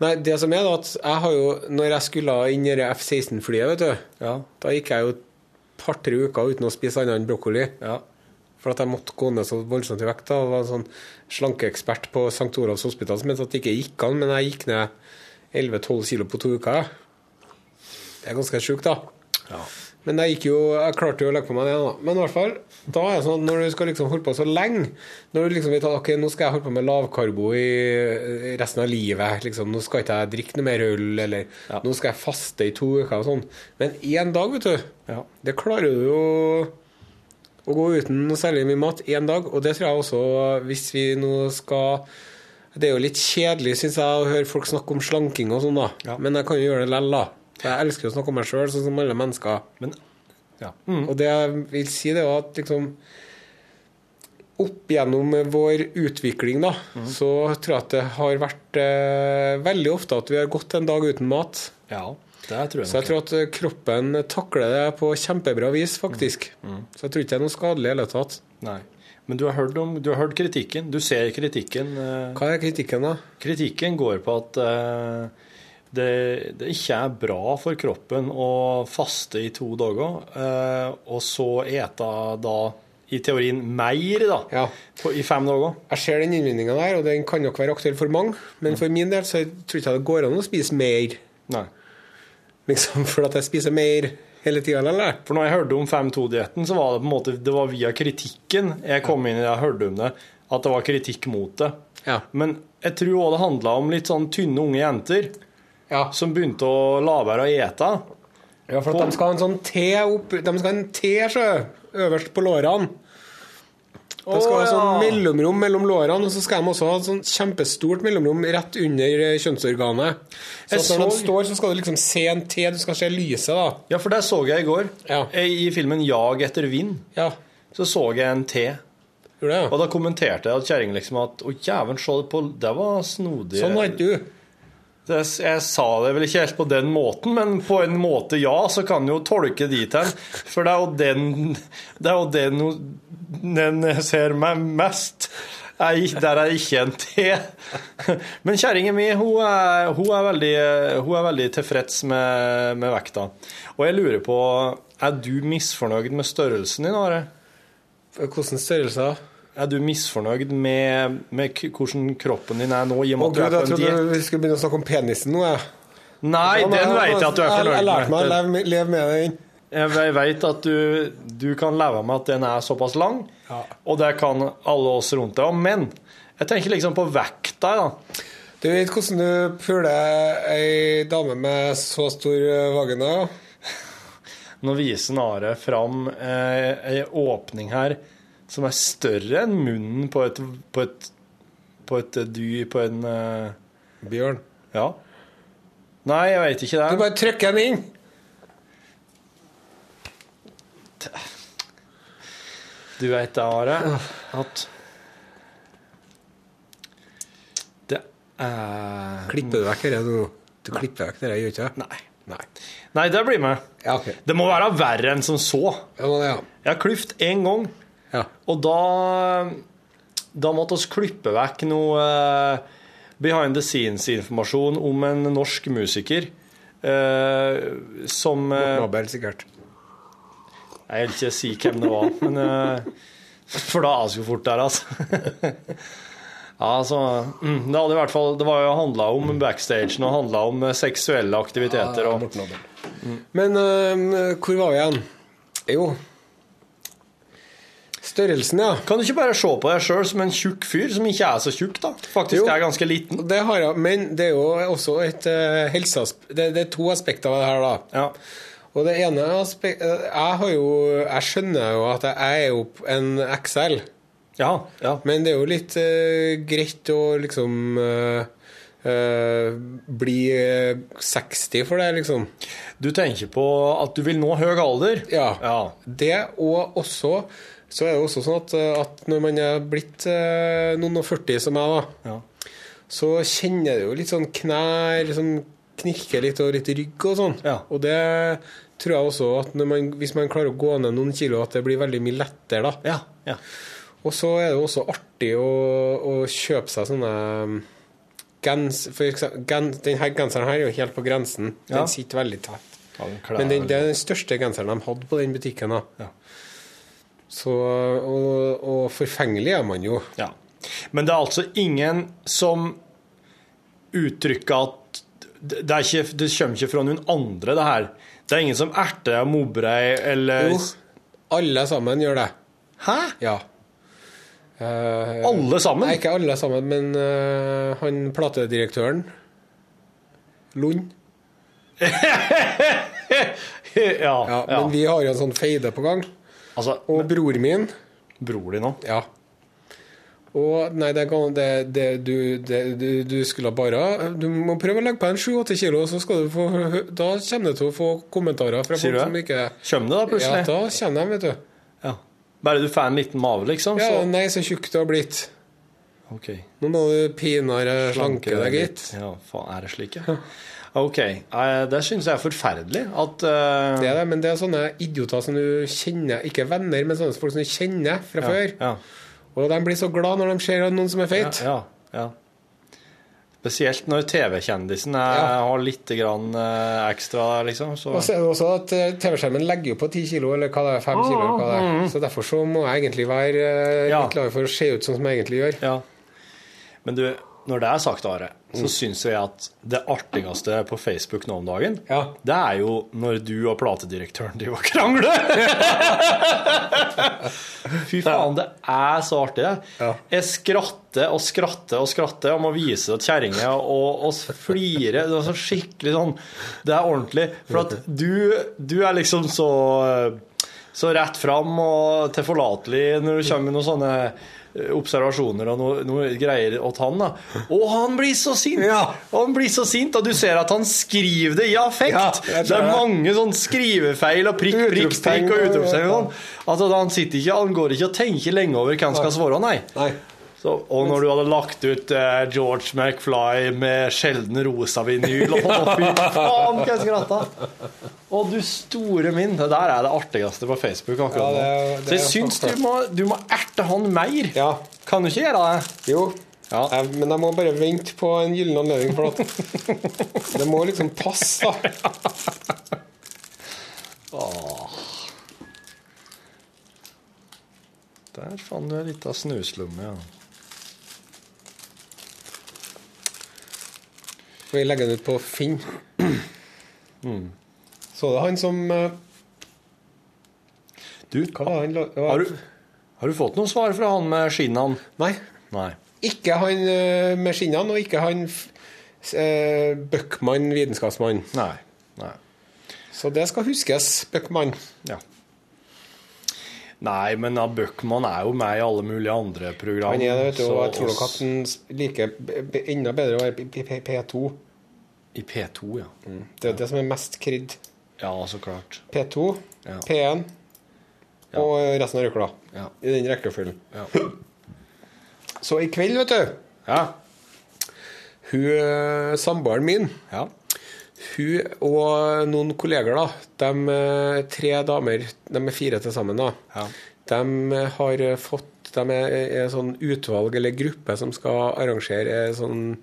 Nei, det som er da, at jeg har jo Når jeg skulle inn i F-16-flyet, vet du, Ja. da gikk jeg jo et par-tre uker uten å spise annet enn brokkoli. ja. For at jeg måtte gå ned så voldsomt i vekt. da, Det var en sånn slankeekspert på St. Olavs hospital som mente at det ikke gikk an, men jeg gikk ned 11-12 kilo på to uker. Det er ganske sjukt, da. Ja. Men jeg jo, jeg klarte jo å legge på meg det. da. Men i hvert fall, da er det sånn når du skal liksom holde på så lenge Når du liksom vet at ok, nå skal jeg holde på med lavkarbo i i resten av livet liksom, Nå skal ikke jeg drikke noe mer øl, eller Ja. nå skal jeg faste i to uker og sånn. Men én dag, vet du, Ja. det klarer du jo å gå uten noe særlig mye mat én dag. Og det tror jeg også, hvis vi nå skal Det er jo litt kjedelig, syns jeg, å høre folk snakke om slanking og sånn, da. Ja. Men jeg kan jo gjøre det lell, da. Jeg elsker å snakke om meg sjøl, sånn som alle mennesker. Men ja. Mm. Og det jeg vil si, det er at liksom Opp gjennom vår utvikling, da, så tror jeg at det har vært eh, veldig ofte at vi har gått en dag uten mat. ja. Det tror jeg Så jeg tror at eh, kroppen takler det på kjempebra vis, faktisk. Så jeg tror ikke det er noe skadelig i hele tatt. Nei. Men du har, hørt om, du har hørt kritikken. Du ser kritikken. eh, Hva er kritikken, da? Kritikken går på at eh, det, det ikke er bra for kroppen å faste i to dager, eh, og så ete da i teorien mer da, Ja. på, i fem dager. Jeg ser den innvendinga der, og den kan nok være aktuell for mange. Men for min del så tror jeg ikke det går an å spise mer, Nei. liksom, for at jeg spiser mer hele tida, eller? For når jeg hørte om 5-2-dietten, så var det på en måte det var via kritikken jeg kom inn i det jeg hørte om det, at det var kritikk mot det. Ja. Men jeg tror òg det handla om litt sånn tynne unge jenter Ja, som begynte å la være å ete. ja for at de skal ha en sånn T opp De skal ha en T, sjø, øverst på lårene. De skal ha sånn mellomrom mellom lårene, og så skal de også ha sånn kjempestort mellomrom rett under eh, kjønnsorganet. Så Jeg når de så- står, så skal du liksom se en T, du skal se lyset, da. Ja, for det så jeg i går. Ja. I filmen 'Jag etter vind' Ja, så så jeg en T. Og da kommenterte jeg at kjerringa liksom at Å, jævelen, se det på Det var snodig. Sånn var ikke du. Det, jeg sa det vel ikke helt på den måten, men på en måte ja, så kan du jo tolke dit hen. For det er jo den Det er jo den, den jeg ser meg mest. Jeg, der er ikke en T. Men kjerringa mi hun hun, er veldig, hun er veldig tilfreds med, med vekta. Og jeg lurer på Er du misfornøyd med størrelsen din, Are? Hvordan størrelser? Er du misfornøyd med, med hvordan kroppen din er nå? i og Å med at du gud, er jeg på en trodde vi skulle begynne å snakke om penisen nå, jeg. Nei, den vet jeg at du er Jeg, jeg lærte meg å leve med, med den. Jeg veit at du, du kan leve med at den er såpass lang, Ja. og det kan alle oss rundt deg òg. Men jeg tenker liksom på vekta, da. Du vet hvordan du puler ei dame med så stor eh, vagina? Nå viser Are fram eh, ei åpning her som er større enn munnen på et på et, på et dyr På en uh... Bjørn. Ja. Nei, jeg veit ikke det. Du bare trykker den inn. Du veit det, Are, at Det er Klipper du vekk dette nå? Du klipper vekk dette, gjør ikke? Nei. Nei. Nei, det blir med. Ja, okay. Det må være verre enn som så. Ja, ja. Jeg har klyft én gang, ja. og da Da måtte vi klippe vekk noe eh, behind the scenes-informasjon om en norsk musiker eh, som eh, Nobel, sikkert. Jeg vil ikke si hvem det var, men eh, For da er vi jo fort der, altså. Ja, altså mm, Det hadde i hvert fall Det var jo handla om backstagen og handla om eh, seksuelle aktiviteter og Morten Nobel. Men eh, hvor var vi igjen? Jo Størrelsen, ja. Kan du ikke bare se på deg sjøl som en tjukk fyr som ikke er så tjukk, da? Faktisk Jo. er ganske liten. Det har jeg, men det er jo også et uh, helseaspekt Det, det er to aspekter av det her, da. Ja. Og det ene aspektet Jeg har jo Jeg skjønner jo at jeg er jo en XL, Ja, ja. men det er jo litt uh, greit å liksom uh, Uh, bli eh, 60 for det, liksom. Du tenker på at du vil nå høy alder? Ja. Ja. Det, og også så er det også sånn at, at når man er blitt eh, noen og 40 som jeg, da, Ja. så kjenner du jo litt sånn knær som knirker litt, og litt rygg og sånn. Ja. Og det tror jeg også at når man, hvis man klarer å gå ned noen kilo, at det blir veldig mye lettere, da. Ja. ja. Og så er det jo også artig å, å kjøpe seg sånne um, gens... Eksempel, gen, denne genseren her er jo helt på grensen. Ja. Den sitter veldig tett. Ja, Men den, det er den største genseren de hadde på den butikken. da. Så, og, og forfengelig er man jo. Ja. Men det er altså ingen som uttrykker at det, ikke, det kommer ikke fra noen andre, det her. Det er ingen som erter deg og mobber deg, eller Jo, alle sammen gjør det. Hæ? Ja. Uh, Alle sammen? Nei, ikke alle sammen, men uh, han platedirektøren Lund. ja, Ja, ja. Men vi har jo en sånn feide på gang. Altså, Og bror min bror din òg? Ja. Og nei, det, det, det, du, det, du, du skulle bare Du må prøve å legge på en 7-8 kilo, så skal du få Da kommer du til å få kommentarer fra Sier folk som ikke Kommer det da Ja, da kommer de, vet du. Ja. Bare du får en liten mave, liksom? Ja, Så nei, så tjukk du har blitt. OK. Nå må du pinadø slanke deg, gitt. Ja, faen, er det slik, ja? OK. Eh, Det syns jeg er forferdelig at uh... Det er det, men det er sånne idioter som du kjenner, ikke venner, men sånne folk som du kjenner fra ja, før. Ja, Og de blir så glad når de ser noen som er feit. ja, ja. Spesielt når TV-kjendisen Ja. har litt grann, eh, ekstra, liksom. Så. Og så er det også at eh, TV-skjermen legger jo på 10 kilo, eller hva det er, 5 kilo, eller hva det er. Så derfor så må jeg egentlig være eh, Ja. litt glad for å se ut sånn som jeg egentlig gjør. Ja. Men du, når det er sagt, Are, så Mm. syns jeg at det artigste på Facebook nå om dagen, Ja. det er jo når du og platedirektøren driver og krangler. Fy faen, det er så artig. Ja. Jeg skratter og skratter og skratter og må vise det til kjerringa og, og flire. Det er så skikkelig sånn Det er ordentlig. For at du, du er liksom så så rett fram og tilforlatelig når du kommer med noen sånne observasjoner og noe, noe greier åt han. da. Og han blir så sint! Ja. Han blir så sint, og du ser at han skriver det i affekt. Ja, det er mange sånn skrivefeil og prikk, prikk, prikk og utropstegn. sånn. Altså, han, sitter ikke, han går ikke og tenker lenge over hva han skal svare, nei. Nei. Så, og når du hadde lagt ut eh, George McFly med sjeldne rosa vinyl Å, fy faen, hva jeg skratta! Å, du store min. Det der er det artigste på Facebook akkurat nå. Så jeg syns du må, du må erte han mer. Ja. Kan du ikke gjøre det? Jo. Ja. Jeg, men jeg må bare vente på en gyllen anledning, for at det må liksom passe, da. Der fant du ei lita snuslomme, ja. Vi legger den ut på Finn. Så det er han som eh, Du, la- har du, har du fått noe svar fra han med skinnene? Nei. Nei. Ikke han eh, med skinnene, og ikke han eh, Bøckmann, vitenskapsmann. Nei. Nei. Så det skal huskes, Bøckmann. Ja. Nei, men ja, Bøckmann er jo med i alle mulige andre program. Han er det, vet du, og jeg tror nok at han liker enda bedre å være i P- P2. I P2, ja. Det er det som er mest kridd. Ja, så klart. P2, Ja. P1 og resten av røkla. Ja. I den rekkefølgen. Ja. Så i kveld, vet du Ja. Hun, eh, Samboeren min ja. Hun og noen kolleger, da, de eh, tre damer, de er fire til sammen, da, Ja. de har fått De er et sånn utvalg eller gruppe som skal arrangere sånn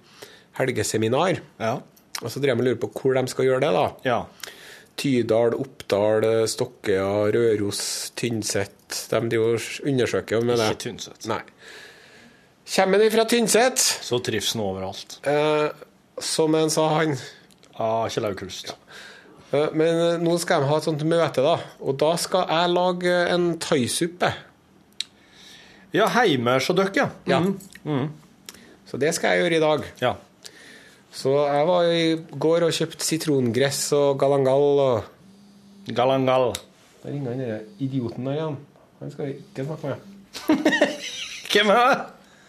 helgeseminar. Ja. Og så driver de og lurer på hvor de skal gjøre det, da. ja. Tydal, Oppdal, Stokkøya, Røros, Tynset. De driver og undersøker med det. Ikke Tynset. Nei. Kommer de fra Tynset, Så trives han overalt. eh, som en sa han Ah, Kjell Aukrust. Ja. Men eh, nå skal de ha et sånt møte, da. Og da skal jeg lage en thaisuppe. Ja, heime hos dere, ja. Ja. Mm. Så det skal jeg gjøre i dag. ja. Så jeg var i går og kjøpte sitrongress og galangal og Galangal. Da ringer han derre idioten der igjen. Han skal vi ikke snakke med. Hvem er det?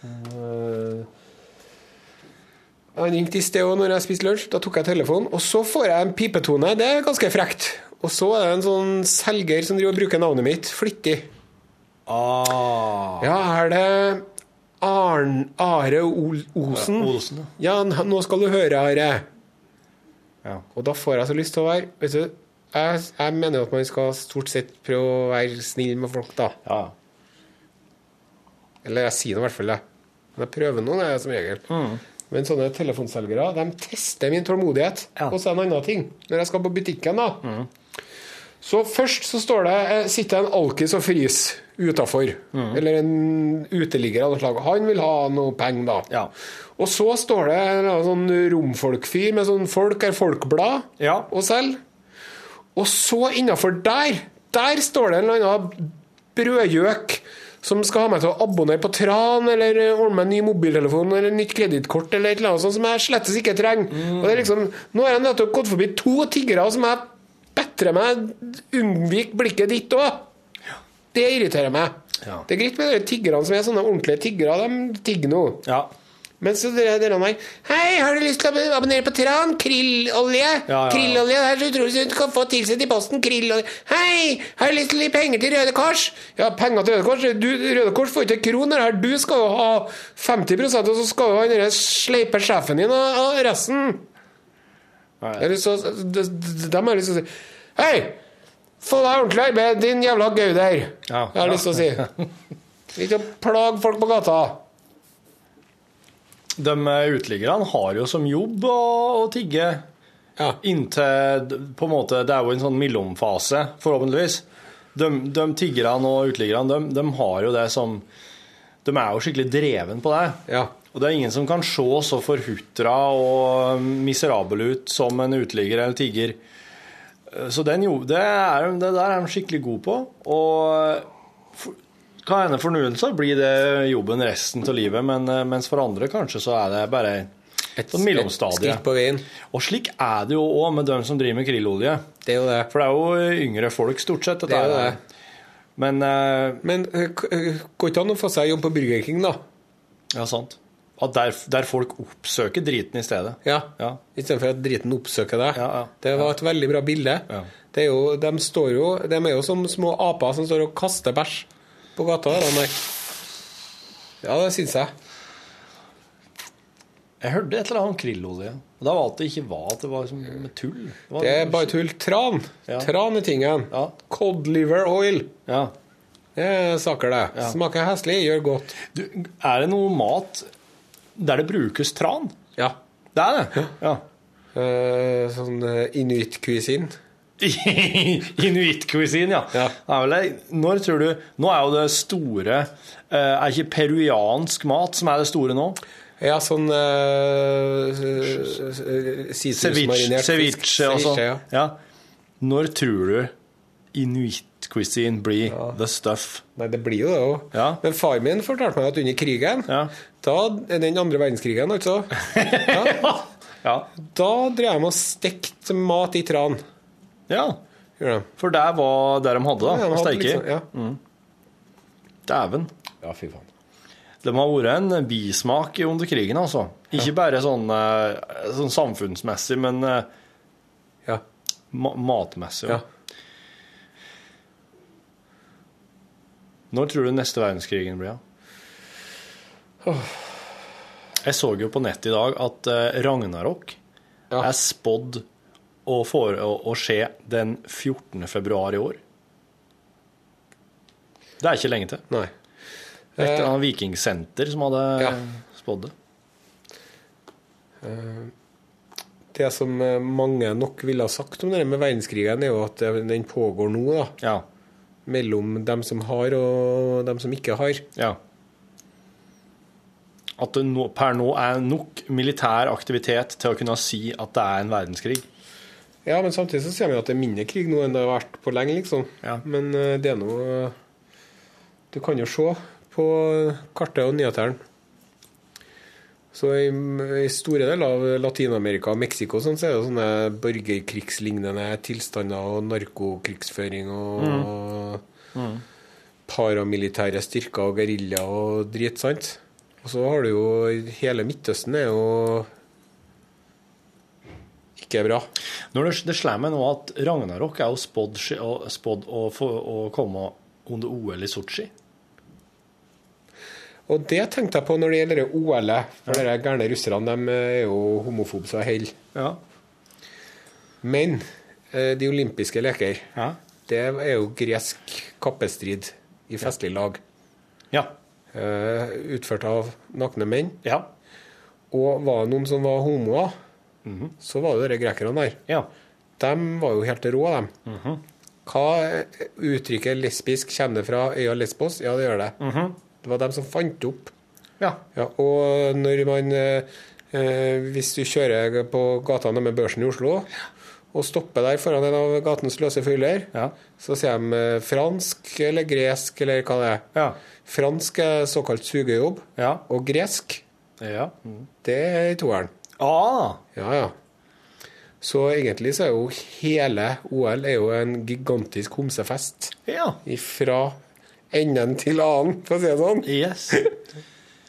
Eh, Han ringte i sted òg når jeg spiste lunsj. Da tok jeg telefonen, og så får jeg en pipetone. Det er ganske frekt. Og så er det en sånn selger som driver og bruker navnet mitt flittig. Ah. Ja, er det Arn, Are Ol Osen? Olsen, ja. Ja, nå skal du høre, Are. Ja. Og da får jeg så lyst til å være Vet du, jeg, jeg mener at man skal stort sett prøve å være snill med folk, da. ja. Eller jeg sier nå i hvert fall det. Men jeg prøver nå, det som regel. Men sånne telefonselgere de tester min tålmodighet. Ja. Det en annen ting. Når jeg skal på butikken, da Så først så står det eh, sitter en alkis og fryser utafor. Eller en uteligger av noe slag. Han vil ha noe penger, da. Ja. Og så står det en sånn romfolkfyr med sånn Folk er folkblad Ja. og selger. Og så innafor der, der står det en eller annen brødgjøk som skal ha meg til å abonnere på Tran, eller ordne meg en ny mobiltelefon eller nytt kredittkort, eller et eller annet sånt som jeg slettes ikke trenger. Og det er liksom, Nå har jeg nettopp gått forbi to tiggere som jeg bedre meg unnvik blikket ditt òg. Det irriterer meg. Ja. Det er greit med de tiggerne som er sånne ordentlige tiggere. De tigger nå. ja. Men så dere, dere meg Hei, har du lyst til å abonnere på Tran? Krillolje? Ja, ja, ja. Krillolje, det er så utrolig sunt. du kan få tilsendt i posten. Krillolje. Hei, har du lyst til å gi penger til Røde Kors? Ja, penger til Røde Kors? Du, Røde Kors får ikke kroner her. Du skal jo ha 50% og så skal jo han derre sleipe sjefen din og, og resten. Eller så, de, har lyst til å si Hei! Få deg ordentlig arbeid, din jævla gauder. Ja. Jeg har lyst til å si. Ikke plage folk på gata. De uteliggerne har jo som jobb å, å tigge Ja. inntil på en måte, Det er jo en sånn mellomfase, forhåpentligvis. De, de tiggerne og uteliggerne, de, de har jo det som De er jo skikkelig dreven på det. Ja. Og det er ingen som kan se så forhutra og miserabel ut som en uteligger eller tigger. Så den, det, er, det der er de skikkelig gode på. Og hva hende for noen så blir det jobben resten av livet, men, eh, mens for andre kanskje så er det bare et sånn mellomstadie. på veien. Og slik er det jo òg med dem som driver med krillolje. Det er jo det. For det er jo yngre folk, stort sett. Det er jo det. det. Men uh, Men eh, går ikke an å få seg jobb på Burger King, da? Ja, sant. At der, der folk oppsøker driten i stedet. Ja. Ja. Istedenfor at driten oppsøker deg. Ja, ja. Det var et veldig bra bilde. Ja. Det er jo, de, står jo, de er jo som små aper som står og kaster bæsj på gata. De der. Ja, det syns jeg. Jeg hørte et eller annet om krillolje. Og da var det ikke var at det var som med tull. var- Det er bare tull. Tran. Ja. Tran er tingen. Ja. Cod liver oil. Ja. Det er saker, det. Ja. Smaker heslig, gjør godt. Du, er det noe mat der det brukes tran? Ja. Det er det? Ja. Eh, sånn uh, inuitt-cuisine. Inuitt-cuisine, ja. Ja. Vel. Når tror du Nå er jo det store eh, Er ikke peruansk mat som er det store nå? Ja, sånn uh, Ceviche, ceviche og sånn. ja. Ja. Når tror du inuittkuisin blir blir the stuff. Nei, det blir jo det òg. Ja. Men far min fortalte meg at under krigen, Ja. da, den andre verdenskrigen, altså, ja, Ja. da drev de og stekte mat i tran. Ja. For det var det de hadde, da. Ja, de hadde steike liksom- ja. Dæven. ja, fy faen. Det må ha vært en bismak under krigen, altså. Ikke bare sånn, eh, sånn samfunnsmessig, men eh, Ja. ma matmessig. ja. Når tror du neste verdenskrigen blir? da? Jeg så jo på nettet i dag at eh, Ragnarok Ja. er spådd å, for, å, å skje den 14. februar i år. Det er ikke lenge til. Nei. Et eller annet vikingsenter som hadde Ja. spådd det. Det som eh, mange nok ville ha sagt om det med verdenskrigen, er jo at den pågår nå, da. Ja. Mellom dem som har, og dem som ikke har. ja. At det nå, per nå er nok militær aktivitet til å kunne si at det er en verdenskrig. Ja, men samtidig så ser vi at det er mindre krig nå enn det har vært på lenge, liksom. Ja. Men eh, det er noe Du kan jo se på kartet og nyhetene. Så i, i store deler av Latin-Amerika og Mexico sånn, så er det sånne borgerkrigslignende tilstander og narkokrigsføring og paramilitære styrker og gerilja og drit, sant? Og så har du jo Hele Midtøsten er jo ikke bra. Når det, det slår meg nå at Ragnarok er jo spådd å- å, komme under OL i Sotsji. Og det tenkte jeg på når det gjelder OL-et. For de gærne russerne de er jo homofobe så hell. Ja. Men eh, de olympiske leker, Ja. det er jo gresk kappestrid i festlig lag. Ja. Eh, utført av nakne menn. Ja. Og var det noen som var homoer, så var det de grekerne der. ja. De var jo helt rå, dem. Hva eh, uttrykket lesbisk kommer fra øya Lesbos? Ja, det gjør det. Det var dem som fant opp. Ja. Ja, og når man eh, eh, Hvis du kjører på gata med børsen i Oslo, og stopper der foran en av gatens løse fyller, Ja. så sier de eh, fransk eller gresk eller hva det er. Ja. Fransk er såkalt sugejobb, Ja. og gresk, Ja. det er i toeren. Ah. Ja, ja. Så egentlig så er jo hele OL er jo en gigantisk homsefest. Ja. Fra enden til annen, for å si det sånn. Yes.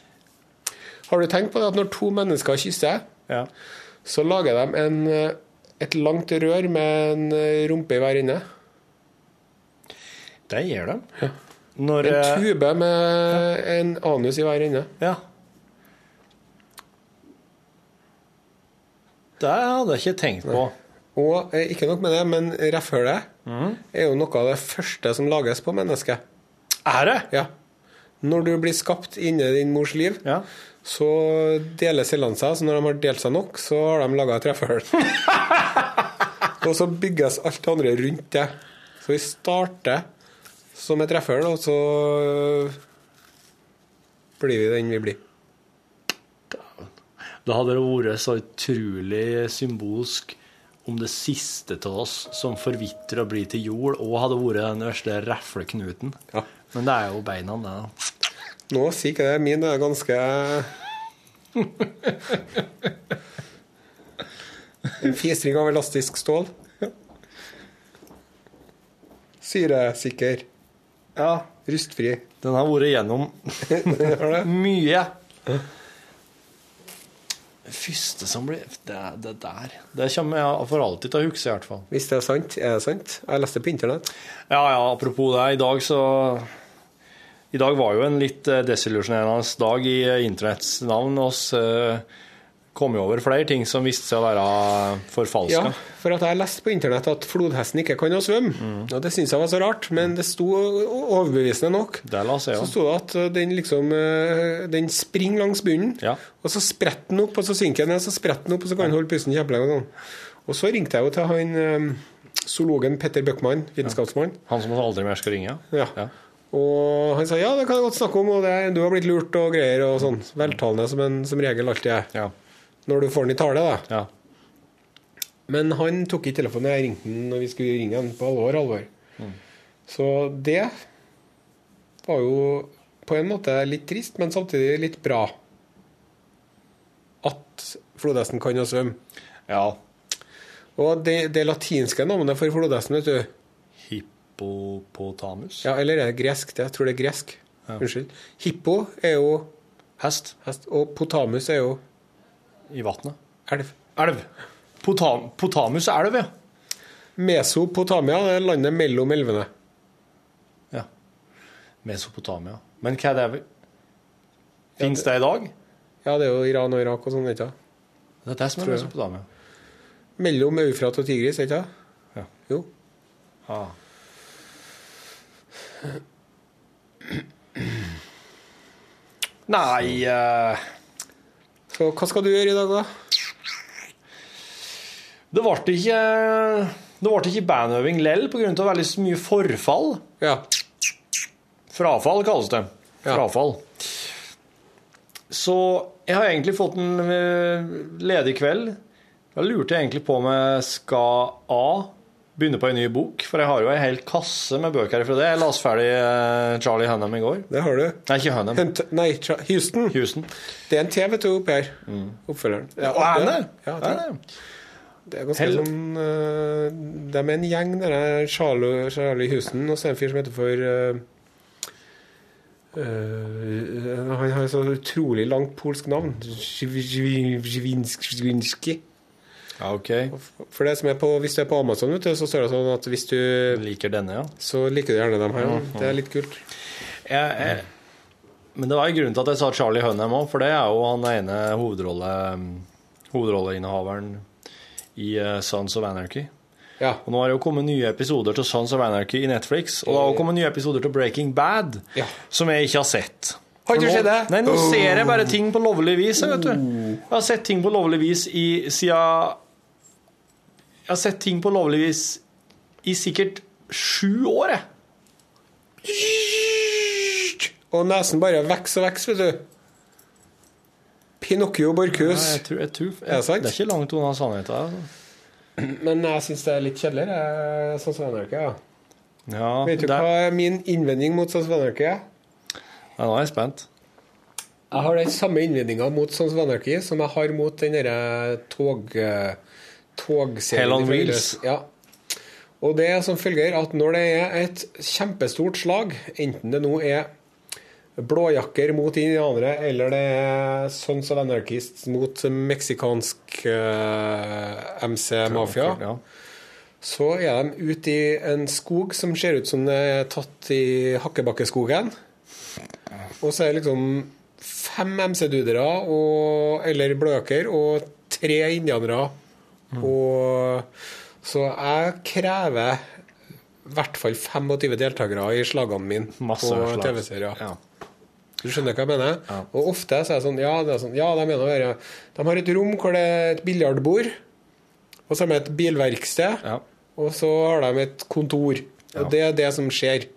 Har du tenkt på det at når to mennesker kysser, Ja. så lager de en, eh, et langt rør med en eh, rumpe i hver ende? Det gjør de. Når En eh, tube med en anus i hver ende. Ja. Det hadde jeg ikke tenkt på. Og eh, ikke nok med det, men reffhølet er jo noe av det første som lages på mennesket. Er det? Ja. Når du blir skapt inni din mors liv, Ja. så deler cellene seg. Så når de har delt seg nok, så har de laga et treffhull. og så bygges alt det andre rundt det. Så vi starter som et treffhull, og så blir vi den vi blir. Da hadde det vært så utrolig symbolsk om det siste av oss som forvitrer og blir til jord, og hadde vært den verste refleknuten. Ja. Men det er jo beina, det. da. Nå sier ikke det. Min er ganske En fisring av elastisk stål. Syresikker. Ja. Rustfri. Den har vært gjennom mye. Første som blir Det, det der Det kommer jeg for alltid til å huske, i hvert fall. Hvis det er sant, er det sant? Jeg leste på internett. Ja, ja, apropos det. I dag så I dag var jo en litt eh, desillusjonerende dag i eh, internetts navn. oss eh, kom jo over flere ting som viste seg å være forfalska. Ja, for at jeg leste på internett at flodhesten ikke kan å svømme. Og det syns jeg var så rart, men det sto overbevisende nok. Det la seg, ja. Så ja. sto det at den liksom eh, Den springer langs bunnen, Ja. og så spretter den opp, og så synker den ned, så spretter den opp, og så kan den holde pusten kjempelenge. Og, sånn. så ringte jeg jo til han eh, zoologen Petter Bøckmann, vitenskapsmann. Han som aldri mer skal ringe? Ja. Ja. Og han sa ja, det kan jeg godt snakke om, og det, du har blitt lurt og greier og sånn. Veltalende som en som regel alltid er. Ja. Når du får den i tale, da. ja. Men han tok ikke telefonen. Jeg ringte han når vi skulle ringe han på alvor. alvor. Så det var jo på en måte litt trist, men samtidig litt bra. At flodhesten kan å svømme. Ja. Og det, det latinske navnet for flodhesten, vet du Hippopotamus. Ja, eller er det gresk? Det, jeg tror det er gresk. Unnskyld. Hippo er jo Hest hest, og potamus er jo i vannet. elv. Elv. Potam potamus er elv, ja. Mesopotamia det er landet mellom elvene. ja. Mesopotamia. Men hva er det Fins det i dag? Ja, det er jo Iran og Irak og sånn, ikke sant? Det er det som er Mesopotamia. Mellom Eufrat og Tigris, ikke sant? Ja. Jo. Ah. Nei eh, Så hva skal du gjøre i dag, da? Det ble ikke Det ble ikke bandøving lell pga. veldig mye forfall. Ja. Frafall kalles det. Ja. Frafall. Så jeg har egentlig fått en eh, ledig kveld. Da lurte jeg egentlig på om jeg skal A. Begynne på en ny bok, for jeg har jo ei hel kasse med bøker fra det. Jeg las ferdig eh, Charlie Hunnam i går. Det har du. Nei, ikke Hunnam. Hunt, nei, Houston. Houston. Det er en T, vet du, oppi her. Oppfølgeren. Ja, Og er det? Ja, Er det, det? det er ganske Hell- sånn uh, De er en gjeng, der er Charlie, Charlie Houston, og så er det en fyr som heter for uh, uh, Han har et så utrolig langt polsk navn. Zjvinski. Ja, OK. For det som er på, Hvis du er på Amazon, du, så står det sånn at hvis du Liker denne, ja. Så liker du gjerne dem her. Det er litt kult. Jeg, jeg, men det var en grunn til at jeg sa Charlie Hunnam òg, for det er jo han ene hovedrolle, hovedrolleinnehaveren i eh, Sons of Anarchy. Ja. Og nå har det jo kommet nye episoder til Sons of Anarchy i Netflix, og det har også kommet nye episoder til Breaking Bad, Ja. som jeg ikke har sett. Har ikke skjedd det? Nei, nå Oh. ser jeg bare ting på lovlig vis, jeg, vet du. Jeg har sett ting på lovlig vis i siden Jeg har sett ting på lovlig vis i sikkert sju år, jeg. Og nesen bare vokser og vokser, vet du. Pinocchio Borchhus. Tror, jeg tror, det er ikke langt unna sannheten. altså. Men jeg syns det er litt kjedeligere, sånn som Anarchy. Ja. Ja, Vet du det- hva er min innvending mot sånn som Anarchy er? Ja, nå er jeg spent. Jeg har den samme innvendinga mot sånn som Anarchy som jeg har mot den derre tog... eh, togserien. Hell on Wheels. Ja. Og det er som følger at når det er et kjempestort slag, enten det nå er blåjakker mot indianere, eller det er Sons of Anarchists mot meksikansk uh, MC-mafia, Ja. så er de ute i en skog som ser ut som det er tatt i Hakkebakkeskogen. Og så er det liksom fem MC-dudere eller bløker og tre indianere. Og så jeg krever i hvert fall 25 deltakere i slagene mine Masse på. TV-serier. Ja. Du skjønner hva jeg mener? Ja. Og ofte så er det sånn Ja, det er sånn, ja de, mener de har et rom hvor det er et biljardbord, og så har de et bilverksted, Ja. og så har de et kontor. Og det er det som skjer.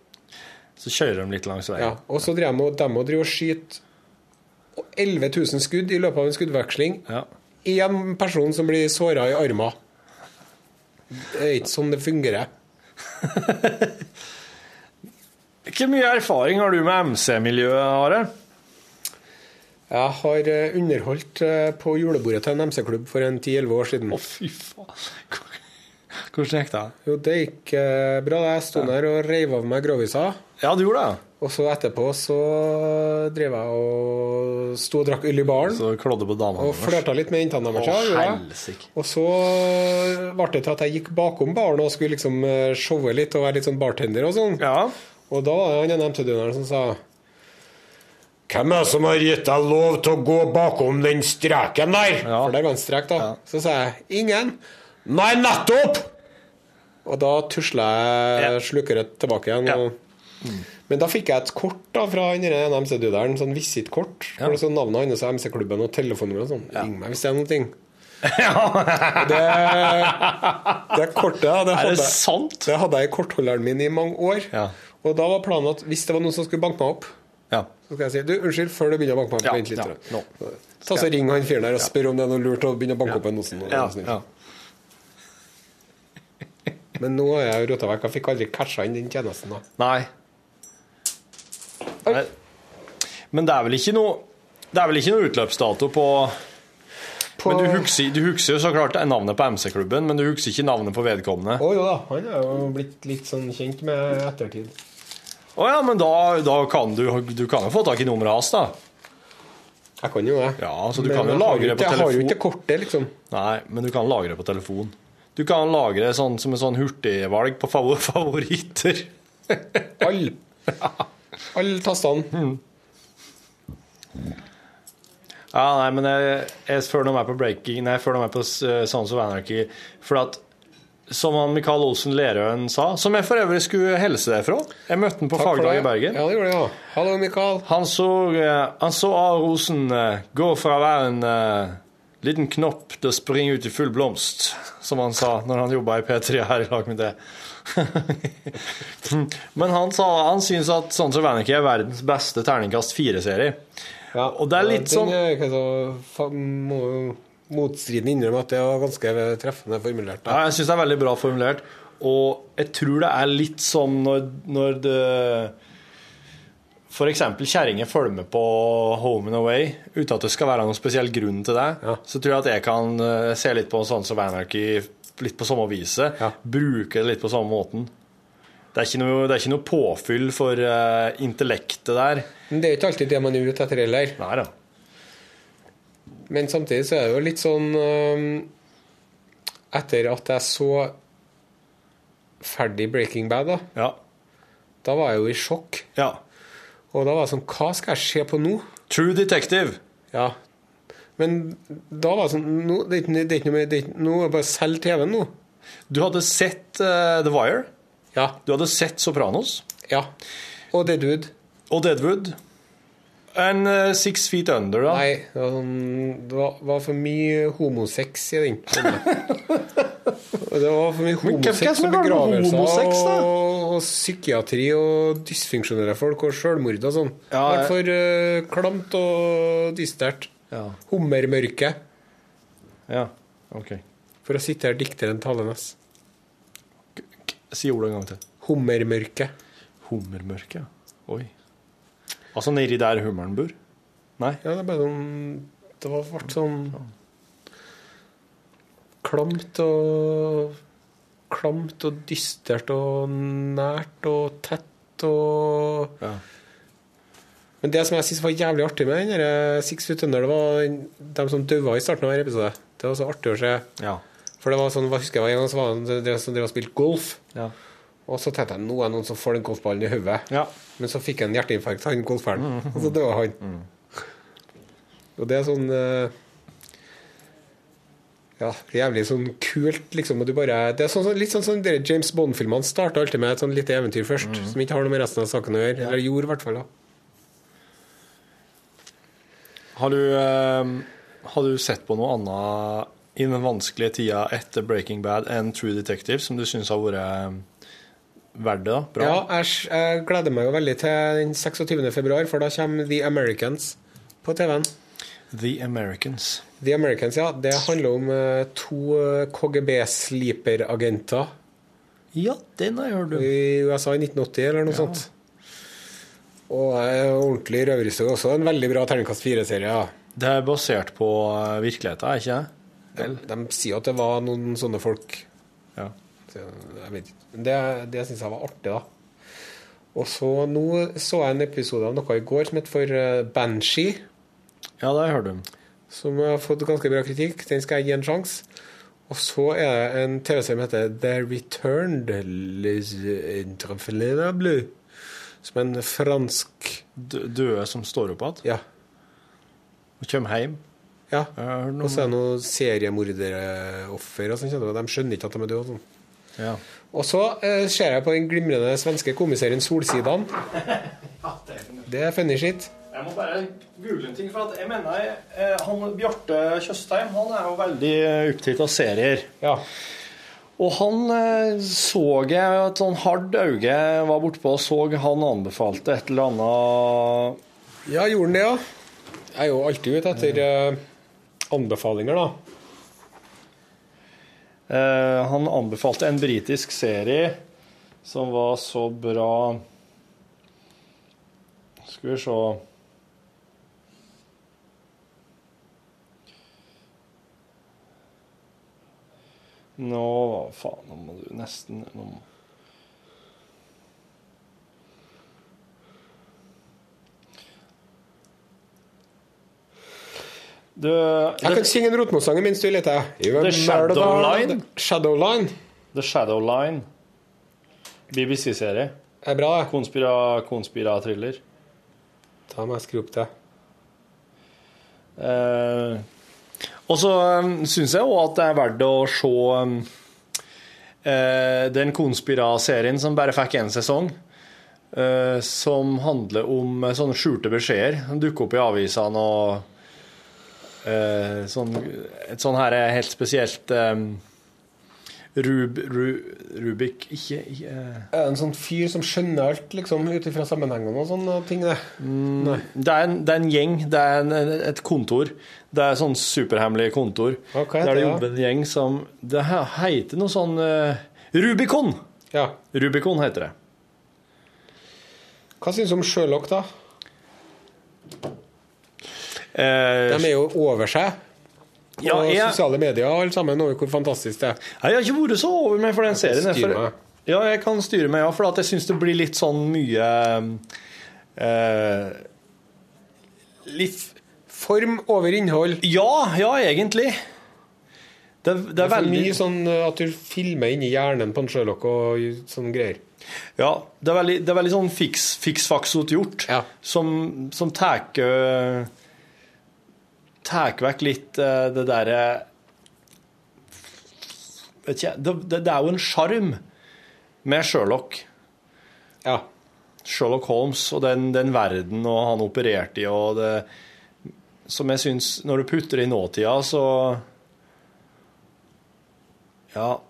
Så kjører de litt langs veien. Ja. Og så driver de og skyter 11 000 skudd i løpet av en skuddveksling. Ja. Én person som blir såra i armen. Det er ikke sånn det fungerer. Hvor mye erfaring har du med MC-miljøet, Are? Jeg har eh, underholdt eh, på julebordet til en MC-klubb for en 10-11 år siden. Å, fy faen. Hvordan gikk det? Jo, det gikk eh, bra. Jeg sto der og reiv av meg grovisa. Ja, du gjorde det? Og så etterpå så drev jeg og sto og drakk øl i baren. Så klådde på damene Og flørta litt med jentene deres. Og så ble det til at jeg gikk bakom baren og skulle liksom eh, showe litt og være litt sånn bartender og sånn. Ja. Og da var det han ene MC-døneren som sa Hvem er det som har gitt deg lov til å gå bakom den streken der? Ja. For der var en strek, da. Ja. Så sa jeg ingen. Nei, nettopp! Og da tusla jeg slukeret tilbake igjen. Ja. Og... Men da fikk jeg et kort da fra han MC-duderen, sånn visittkort. Ja. For navnet hans og MC-klubben og telefonnummer og sånn. Ring meg hvis det er noe. ja. Det, det kortet det hadde, det sant? det hadde jeg i kortholderen min i mange år. Ja. Og da var planen at hvis det var noen som skulle banke meg opp, Ja. så skal jeg si du, unnskyld, før du begynner å banke meg opp, Ja, vent litt. ja, nå. Ta så Ring han fyren der og spør om det er noe lurt å begynne å banke opp en Osen. ja. Men nå har jeg rota vekk. Jeg fikk aldri casha inn den tjenesten. da. Nei. Men det er vel ikke noe Det er vel ikke noe utløpsdato på På- Men du husker, du husker jo så klart navnet på MC-klubben, men du husker ikke navnet på vedkommende. Å jo da, han er jo blitt litt sånn kjent med ettertid. Å ja, men da, da kan du Du kan jo få tak i nummeret hans, da. Jeg kan jo det. Ja, så du Men kan jo lagre det på ikke- Jeg har jo ikke kortet, liksom. Nei, men du kan lagre det på telefon. Du kan lagre det sånn som en sånn hurtigvalg på favoritter favoritter. Alle tastene. Mm. Ja, nei, men jeg, jeg føler meg på breaking Nei, jeg føler meg på uh, Sons of Anarchy. For at, som han Mikael Olsen Lerøen sa, som jeg for øvrig skulle helse deg fra Jeg møtte han på fagdag i Bergen. Ja, det gjorde jeg ja. Hallo, Michael. Han så, eh, han så A. Rosen eh, gå fra å være en uh, liten knopp til å springe ut i full blomst, som han sa når han jobba i P3 her i lag med det. Men han sa han syns at Sånn som Anarchy er verdens beste terningkast fire-serie. Ja, Og det er litt sånn- motstriden innrømme at det var ganske treffende formulert. Da. Ja, jeg syns det er veldig bra formulert. Og jeg tror det er litt som når, når det F.eks. kjerringer følger med på Home and Away uten at det skal være noen spesiell grunn til det. Ja. Så tror jeg at jeg kan eh, se litt på sånn som Anarchy litt på samme viset. Ja. Bruke det litt på samme måten. Det er noe, det er ikke noe påfyll for uh, intellektet der. Men det er jo ikke alltid det man er ute etter heller. Nei da. Men samtidig så er det jo litt sånn øhm, Etter at jeg så ferdig Breaking Bad, da, Ja. da var jeg jo i sjokk. ja. Og da var det sånn Hva skal jeg se på nå? True Detective. Ja. Men da var det sånn nå, det, er ikke, det ikke noe mer det ikke, Nå er det bare å selge TV-en nå. Du hadde sett uh, The Wire. Ja. Du hadde sett Sopranos. ja. Og Deadwood. Og Deadwood. En uh, Six Feet Under, da. Nei, det var, sånn, det var, var for mye homosex i den. Det var for mye homosex og er begravelser homosex, og, og psykiatri og dysfunksjonelle folk og selvmord og sånn. Ja, det var for uh, klamt og dystert. Ja. Hummermørket. ja. OK. for å sitere dikteren Talenes. Si ordet en gang til. Hummermørket. Hummermørket, ja. Oi. Altså nedi der hummeren bor? Nei? Ja, det er bare sånn Det var ble sånn klamt og Klamt og dystert og nært og tett og Ja. Men det som jeg syns var jævlig artig med den Six Foot Under, det var de som daua i starten av hver episode. Det var så artig å se. Ja. For det var sånn, jeg husker jeg var en var det som drev og spilte golf. Ja. Og så tenkte jeg nå er det noen som får den golfballen i hodet. ja. Men så fikk han hjerteinfarkt, han golferen. Og så døde han. Og det er sånn eh, Ja, jævlig sånn kult, liksom. Og du bare, det er sånn, litt sånn som sånn, James Bond-filmene starta alltid med et sånn lite eventyr først, som ikke har noe med resten av saken å gjøre. Eller gjorde, i hvert fall. da. Har du, eh, har du sett på noe annet i den vanskelige tida etter Breaking Bad enn True Detective, som du syns har vært eh, verdt det? Bra? Ja, jeg, jeg gleder meg jo veldig til den 26. februar, for da kommer The Americans på TV-en. The Americans. The Americans, ja. Det handler om eh, to KGB-sleeper-agenter Ja, den har jeg hørt om. i USA i 1980, eller noe sånt. Og ordentlig røverhistorie også. En veldig bra terningkast fire-serie. Ja. Det er basert på eh, virkeligheten, ikke det? De, de sier at det var noen sånne folk. Ja. Så jeg vet ikke. Det, det syns jeg var artig, da. Og så nå så jeg en episode av noe i går som het for eh, Banshee. ja, det har du. som har fått ganske bra kritikk. Den skal jeg gi en sjanse. Og så er det en TV-serie som heter The Returned Intrafilable. Som en fransk Døde som står opp igjen Ja. og kommer hjem. ja. Og så er det noen seriemorderoffer og sånn. De skjønner ikke at de er døde. og Sånn. Ja. Og så eh, ser jeg på den glimrende svenske komiserien Solsidan. Det er funny shit. Jeg må bare google en ting, for at jeg mener eh, han Bjarte Tjøstheim han er jo veldig opptatt av serier. Ja. Og han eh, så jeg et sånn hardt øye var bortpå og så han anbefalte et eller annet ja, gjorde han det, ja? Jeg er jo alltid ute etter eh, anbefalinger, da. Eh, han anbefalte en britisk serie som var så bra Skal vi se Nå faen, nå må du nesten nå må... Du, Jeg kan synge en Rotmo-sang mens du leter. The Shadowline. Shadowline. The Shadow Line. BBC-serie. Er bra, det. Konspira, konspiratriller. Da må jeg skru opp det. Eh, og så um, syns jeg òg at det er verdt å se um, eh, den Konspira-serien som bare fikk én sesong. eh, som handler om eh, sånne skjulte beskjeder som dukker opp i avisene og sånn, Et sånn her er helt spesielt um, Rub, Ru, Rubik Ikke, ikke Er en sånn fyr som skjønner alt, liksom, ut ifra sammenhengene og sånne ting? Det. Nei. Det er, en, det er en gjeng, det er en, et kontor. Det er sånn superhemmelig kontor. Okay, der det jobber en gjeng som Det heter noe sånn uh, Rubicon! Ja. Rubicon heter det. Hva syns du om Sjølokk, da? Eh, De er jo over seg. På Ja, jeg- sosiale medier alle sammen over hvor fantastisk det er. jeg har ikke vært så over meg for den serien. jeg, styre For, ja, jeg kan styre meg, ja, for at jeg syns det blir litt sånn mye eh, Litt Form over innhold. Ja, ja, egentlig. Det, det Det er er for veldig mye sånn uh, at du filmer inni hjernen på en Sherlock og sånn greier. Ja, det er veldig, det er veldig sånn fiks, fiksfaksot gjort, Ja. som, som tar vekk litt eh, det derre Vet ikke det, det er jo en sjarm med Sherlock. Ja. Sherlock Holmes og den, den verden og han opererte i, og det Som jeg syns Når du putter det i nåtida, så Ja.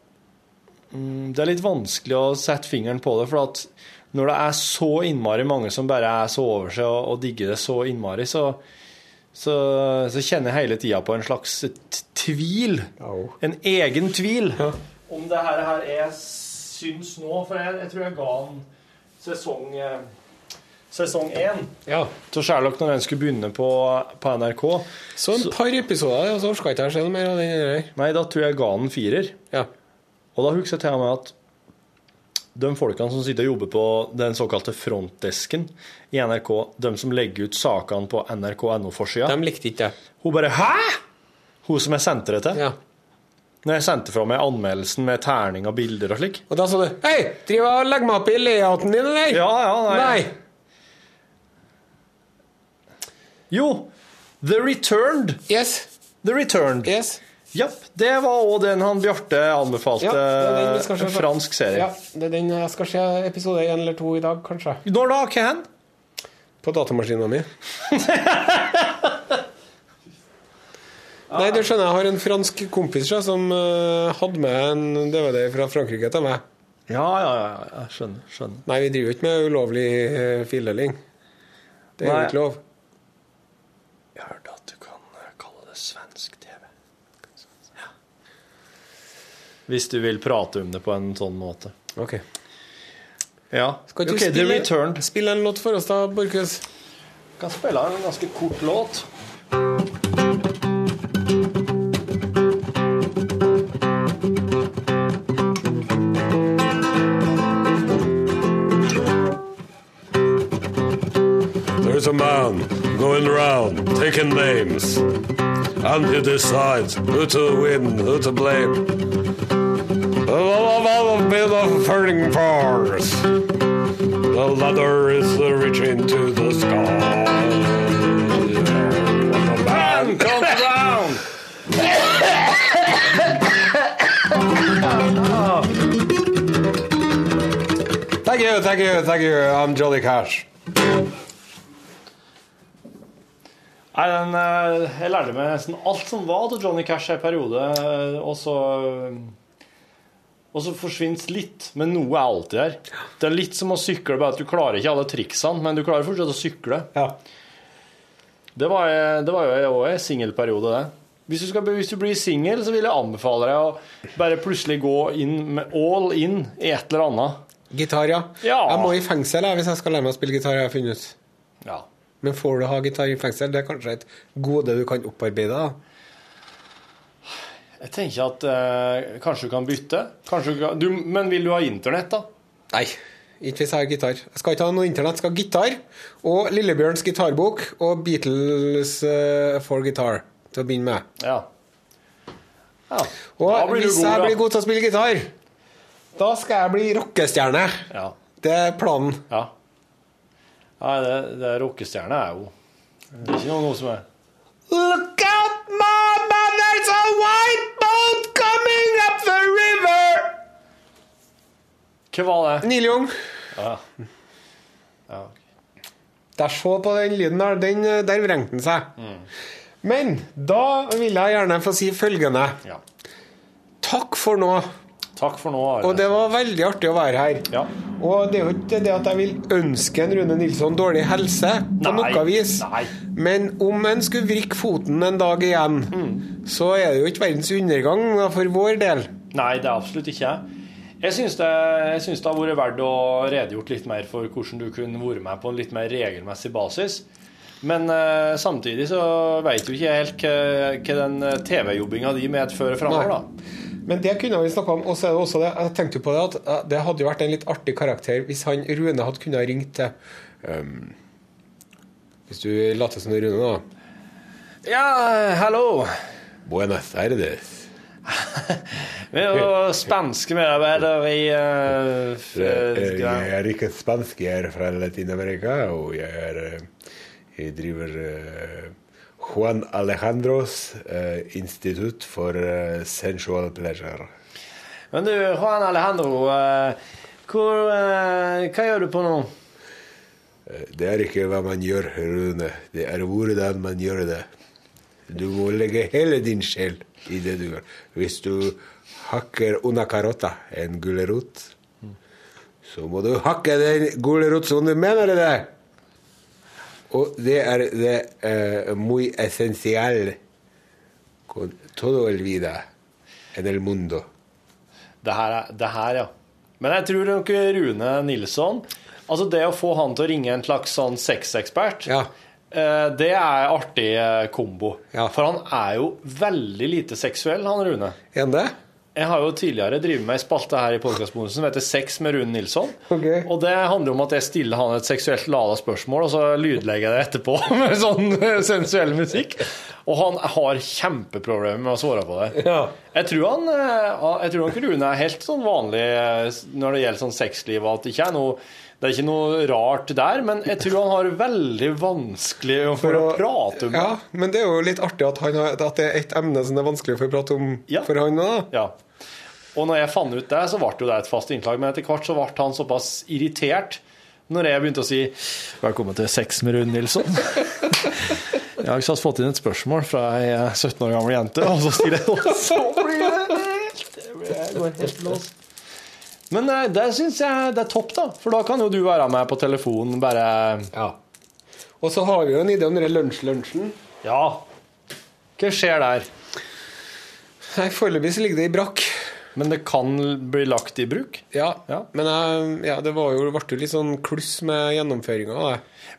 Mm, Det er litt vanskelig å sette fingeren på det, for at når det er så innmari mange som bare er så over seg og, og digger det så innmari, så, så, så kjenner jeg hele tida på en slags tvil. Oh. En egen tvil. Om det her, her er syns nå, for jeg, jeg tror jeg ga han sesong eh, Sesong én ja. til Sherlock når den skulle begynne på, på NRK. Så en par episoder, og så orka ikke jeg å se noe mer av den der. Nei, da tror jeg jeg ga den firer. Ja. Og da husker jeg til meg at de folkene som sitter og jobber på den såkalte frontdesken i NRK, de som legger ut sakene på nrk.no-forsida, De likte ikke det. hun bare 'hæ?! Hun som jeg sendte det til. Ja. Når jeg sendte fra meg anmeldelsen med terning og bilder og slik. Og da sa du Hei, driver og legger meg opp i layouten din, eller? Ja, ja, nei. Nei. Jo, The Returned. Yes. The Returned. Yes. Ja, det var òg den han Bjarte anbefalte. Ja, er en fransk serie. Ja, det er den jeg skal se episode én eller to i dag, kanskje. Når da? Hva hen? På datamaskinen min. Nei, du skjønner, jeg har en fransk kompis så, som uh, hadde med en DVD fra Frankrike til meg. Ja, ja, ja. ja. Jeg skjønner. skjønner. Nei, vi driver jo ikke med ulovlig uh, fildeling. Det er jo ikke lov. Jeg hørte at du kan eh, kalle det svensk TV. Ja. Hvis du vil prate om det på en sånn måte. Ok. Ja. Skal ikke okay, du spille, spille en låt for oss, da, Borchhus? Kan spille en ganske kort låt. There's a man going around taking names, and he decides who to win, who to blame. A bit of hurting bars. The ladder is reaching to the sky. The man Comes down! Oh. Thank you, thank you, thank you. I'm Jolly Cash. Nei, den, eh, jeg lærte meg nesten alt som var til Johnny Cash en periode, eh, og så og så forsvinner litt, men noe er alltid der. Det er litt som å sykle, bare at du klarer ikke alle triksene, men du klarer fortsatt å sykle. Ja. Det var, det var jo også en singelperiode, det. Hvis du, skal, hvis du blir singel, så vil jeg anbefale deg å bare plutselig gå inn med all in i et eller annet. Gitar, ja. Ja. Jeg må i fengsel jeg, hvis jeg skal lære meg å spille gitar, har jeg funnet ut. Ja. Men får du ha gitar i fengsel? Det er kanskje et gode du kan opparbeide? da. Jeg tenker at eh, kanskje du kan bytte. Kanskje du kan, du, men vil du ha internett, da? Nei, ikke hvis jeg har gitar. Jeg skal ikke ha noe internett, jeg skal ha gitar. Og Lillebjørns gitarbok og Beatles uh, for guitar til å begynne med. Ja. ja. Og hvis god, jeg da. blir god til å spille gitar, da skal jeg bli rockestjerne. Ja. Det er planen. ja. Nei, det, det rockestjerne er jo Det er ikke noe, noe som er Look out, mama, there's a white boat coming up the river! Hva var det? Neil Young. Ja. ja. Der, se på den lyden der. Den, der vrengte den seg. Men da vil jeg gjerne få si følgende. ja. Takk for nå. Takk for nå, Are. Og det var veldig artig å være her. Ja. Og det er jo ikke det at jeg vil ønske en Rune Nilsson dårlig helse, på Nei, noe vis. nei. Men om en skulle vrikke foten en dag igjen, Mm. så er det jo ikke verdens undergang for vår del. Nei, det er absolutt ikke. Jeg syns det, det har vært verdt å redegjort litt mer for hvordan du kunne vært med på en litt mer regelmessig basis. Men uh, samtidig så veit du ikke helt hva, hva den TV-jobbinga di medfører framover, da. Men det kunne vi snakka om. Og så er det også det, jeg tenkte jo på det at eh, det hadde jo vært en litt artig karakter hvis han Rune hadde kunnet ringt til um, Hvis du later som Rune, da. Ja, hallo. Buenas tardes. Vi er jo spanske medarbeidere i uh, Jeg er ikke spansk, jeg er fra Latin-Amerika, og jeg er eh, Jeg driver eh, Juan Alejandros eh, institutt for eh, sensual pleasure. Men du, Juan Alejandro, eh, hvor, eh, hva gjør du på nå? Eh, Det er ikke hva man gjør, Rune. Det er hvordan man gjør det. Du må legge hele din sjel i det du gjør. Hvis du hakker una carota, en gulrot, så må du hakke den gulrot som du mener det er. Og det er det eh, muy esencial con todo el vida en el mundo. Det her, er- det her, ja. Men jeg tror nok Rune Nilsson Altså, det å få han til å ringe en slags sånn sexekspert, Ja. eh, det er artig eh, kombo. Ja. For han er jo veldig lite seksuell, han Rune. Er det? Jeg har jo tidligere drevet med ei spalte her i podkastbonusen som heter Sex med Rune Nilsson. Okay. Og det handler om at jeg stiller han et seksuelt lada spørsmål, og så lydlegger jeg det etterpå med sånn sensuell musikk. Og han har kjempeproblemer med å svare på det. Ja. Jeg tror han eh, jeg tror nok Rune er helt sånn vanlig eh, når det gjelder sånn sexliv, og at det ikke er noe det er ikke noe rart der, men jeg tror han har veldig vanskelig for å prate om. Ja, men det er jo litt artig at, han har, at det er et emne som det er vanskelig for å prate om Ja. for han Da. Ja. Og når jeg fant ut det, så ble jo det et fast innslag. Men etter hvert så ble han såpass irritert når jeg begynte å si 'Velkommen til Sex med Rune Nilsson'. Jeg har ikke fått inn et spørsmål fra ei 17 år gammel jente, og så stiller jeg og så blir det helt Det jeg går helt låst. Men eh, det syns jeg det er topp, da. For da kan jo du være med på telefonen bare Ja. Og så har vi jo en idé om den lunsj-lunsjen. Ja. Hva skjer der? Nei, Foreløpig ligger det i brakk. Men det kan bli lagt i bruk? Ja, Ja. men ja, det var jo, ble jo litt sånn kluss med gjennomføringa.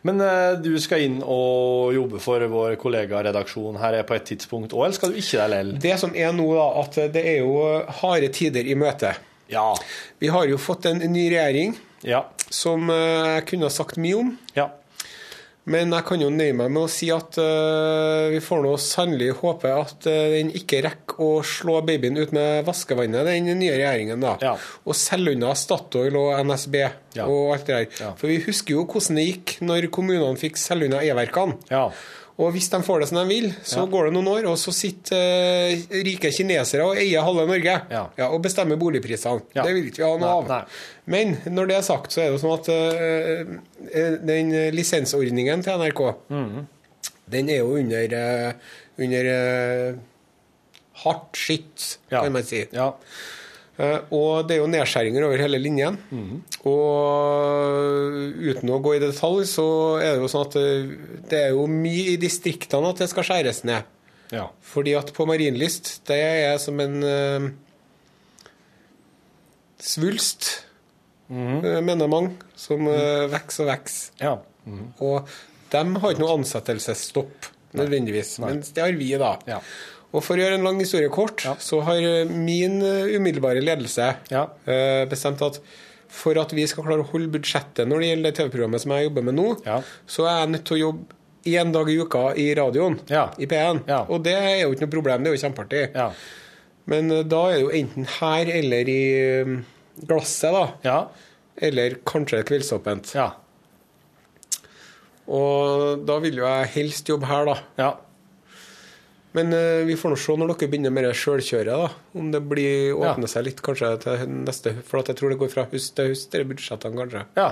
Men eh, du skal inn og jobbe for vår kollegaredaksjon her på et tidspunkt òg, eller skal du ikke det likevel? Det som er nå, da, at det er jo harde tider i møte. Ja. Vi har jo fått en ny regjering Ja. som eh, jeg kunne ha sagt mye om. ja. Men jeg kan jo nøye meg med å si at uh, vi får nå sannelig håpe at uh, den ikke rekker å slå babyen ut med vaskevannet, den nye regjeringen. da. Ja. Og selge unna Statoil og NSB Ja. og alt det der. Ja. For vi husker jo hvordan det gikk når kommunene fikk selge unna E-verkene. Ja. Og hvis de får det som de vil, så Ja. går det noen år, og så sitter uh, rike kinesere og eier halve Norge Ja. og bestemmer boligprisene. Ja. Det vil ikke vi ha noe av. nei. Men når det er sagt, så er det jo sånn at eh, den lisensordningen til NRK, mm. den er jo under, eh, under hardt skitt, Ja. kan man si. ja. Eh, og det er jo nedskjæringer over hele linjen. Mm. Og uten å gå i detalj, så er det jo sånn at det, det er jo mye i distriktene at det skal skjæres ned. Ja. Fordi at på Marienlyst, det er som en uh, svulst, eh, mener mange, som uh, vokser og vokser. Ja. Og de har ikke noe ansettelsesstopp, nødvendigvis. Mens det har vi, da. Ja. Og for å gjøre en lang historie kort, så har eh, min eh, umiddelbare ledelse Ja. eh, bestemt at for at vi skal klare å holde budsjettet når det gjelder det TV-programmet som jeg jobber med nå, Ja. så er jeg nødt til å jobbe én dag i uka i radioen, Ja. i P1. Ja. Og det er jo ikke noe problem, det er jo kjempeartig. Ja. Men da er det jo enten her eller i glasset, da. Ja. Eller kanskje kveldsåpent. Ja. Og da vil jo jeg helst jobbe her, da. ja. Men eh, vi får nå se når dere begynner med det sjølkjøret, da. Om det blir åpner Ja. seg litt kanskje til neste For at jeg tror det går fra høst til høst, de budsjettene, kanskje. Ja.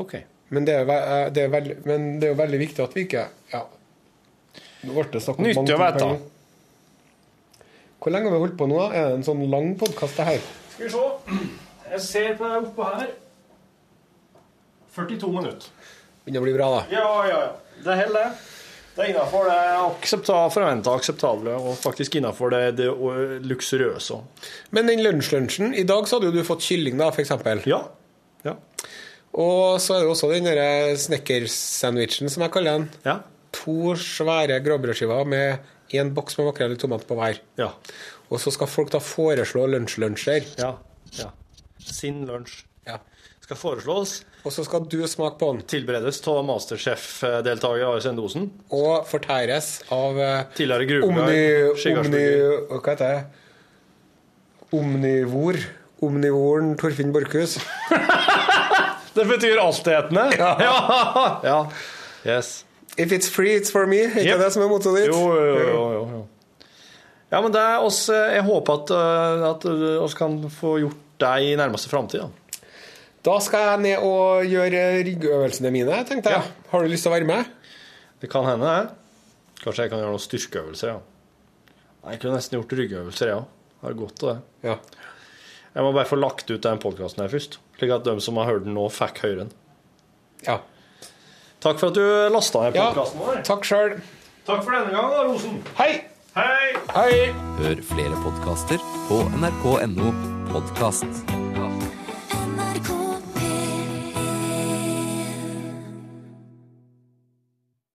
OK. Men det er, eh, det er, veldig, men det er jo veldig viktig at vi ikke Ja. Nå ble det snakk om Nyttig å vite. Hvor lenge har vi holdt på nå? da? Er det en sånn lang podkast, det her? Skal vi se. Jeg ser på deg oppå her. 42 minutter. Begynner å bli bra, da. Ja, ja, ja. Det holder, det. Det er innafor det aksepta, forventa akseptable, og faktisk innafor det, det luksuriøse. Men den lunsjlunsjen I dag så hadde jo du fått kylling, da, eksempel. Ja. ja. Og så er det også den snekkersandwichen, som jeg kaller den. Ja. To svære gråbrødskiver med én boks med makrell i tomat på hver. Ja. Og så skal folk da foreslå lunsjlunsjer. Ja. ja. Sin lunsj Ja. skal foreslås Og så skal du smake på den. tilberedes av Masterchef-deltaker Are Sendosen. Og fortæres av eh, Tidligere Omni... gruveguide. Omni... Hva heter det? Omnivor. Omnivoren Torfinn Borchhus. Det betyr altetende? Ja. ja. ja. Yes. If it's free, it's for me. Ikke Yep. det som er mottoet ditt? Jo, jo, jo, jo, jo. Ja, men det er oss, eh, jeg håper at, vi eh, oss kan få gjort det i nærmeste framtid. Da. Skal jeg ned og gjøre ryggøvelsene mine, tenkte jeg. Ja. Har du lyst til å være med? Det kan hende, det. Kanskje jeg kan gjøre noen styrkeøvelser, ja. Jeg kunne nesten gjort ryggøvelser, jeg ja. òg. Det er godt, det. Ja. Jeg må bare få lagt ut den podkasten her først, slik at de som har hørt den nå, fikk høre den. ja. Takk for at du lasta ned podkasten vår. Takk sjøl. Takk for denne gang, da, Rosen. Hei! Hei! Hei! Hør flere podkaster på nrk.no podkast.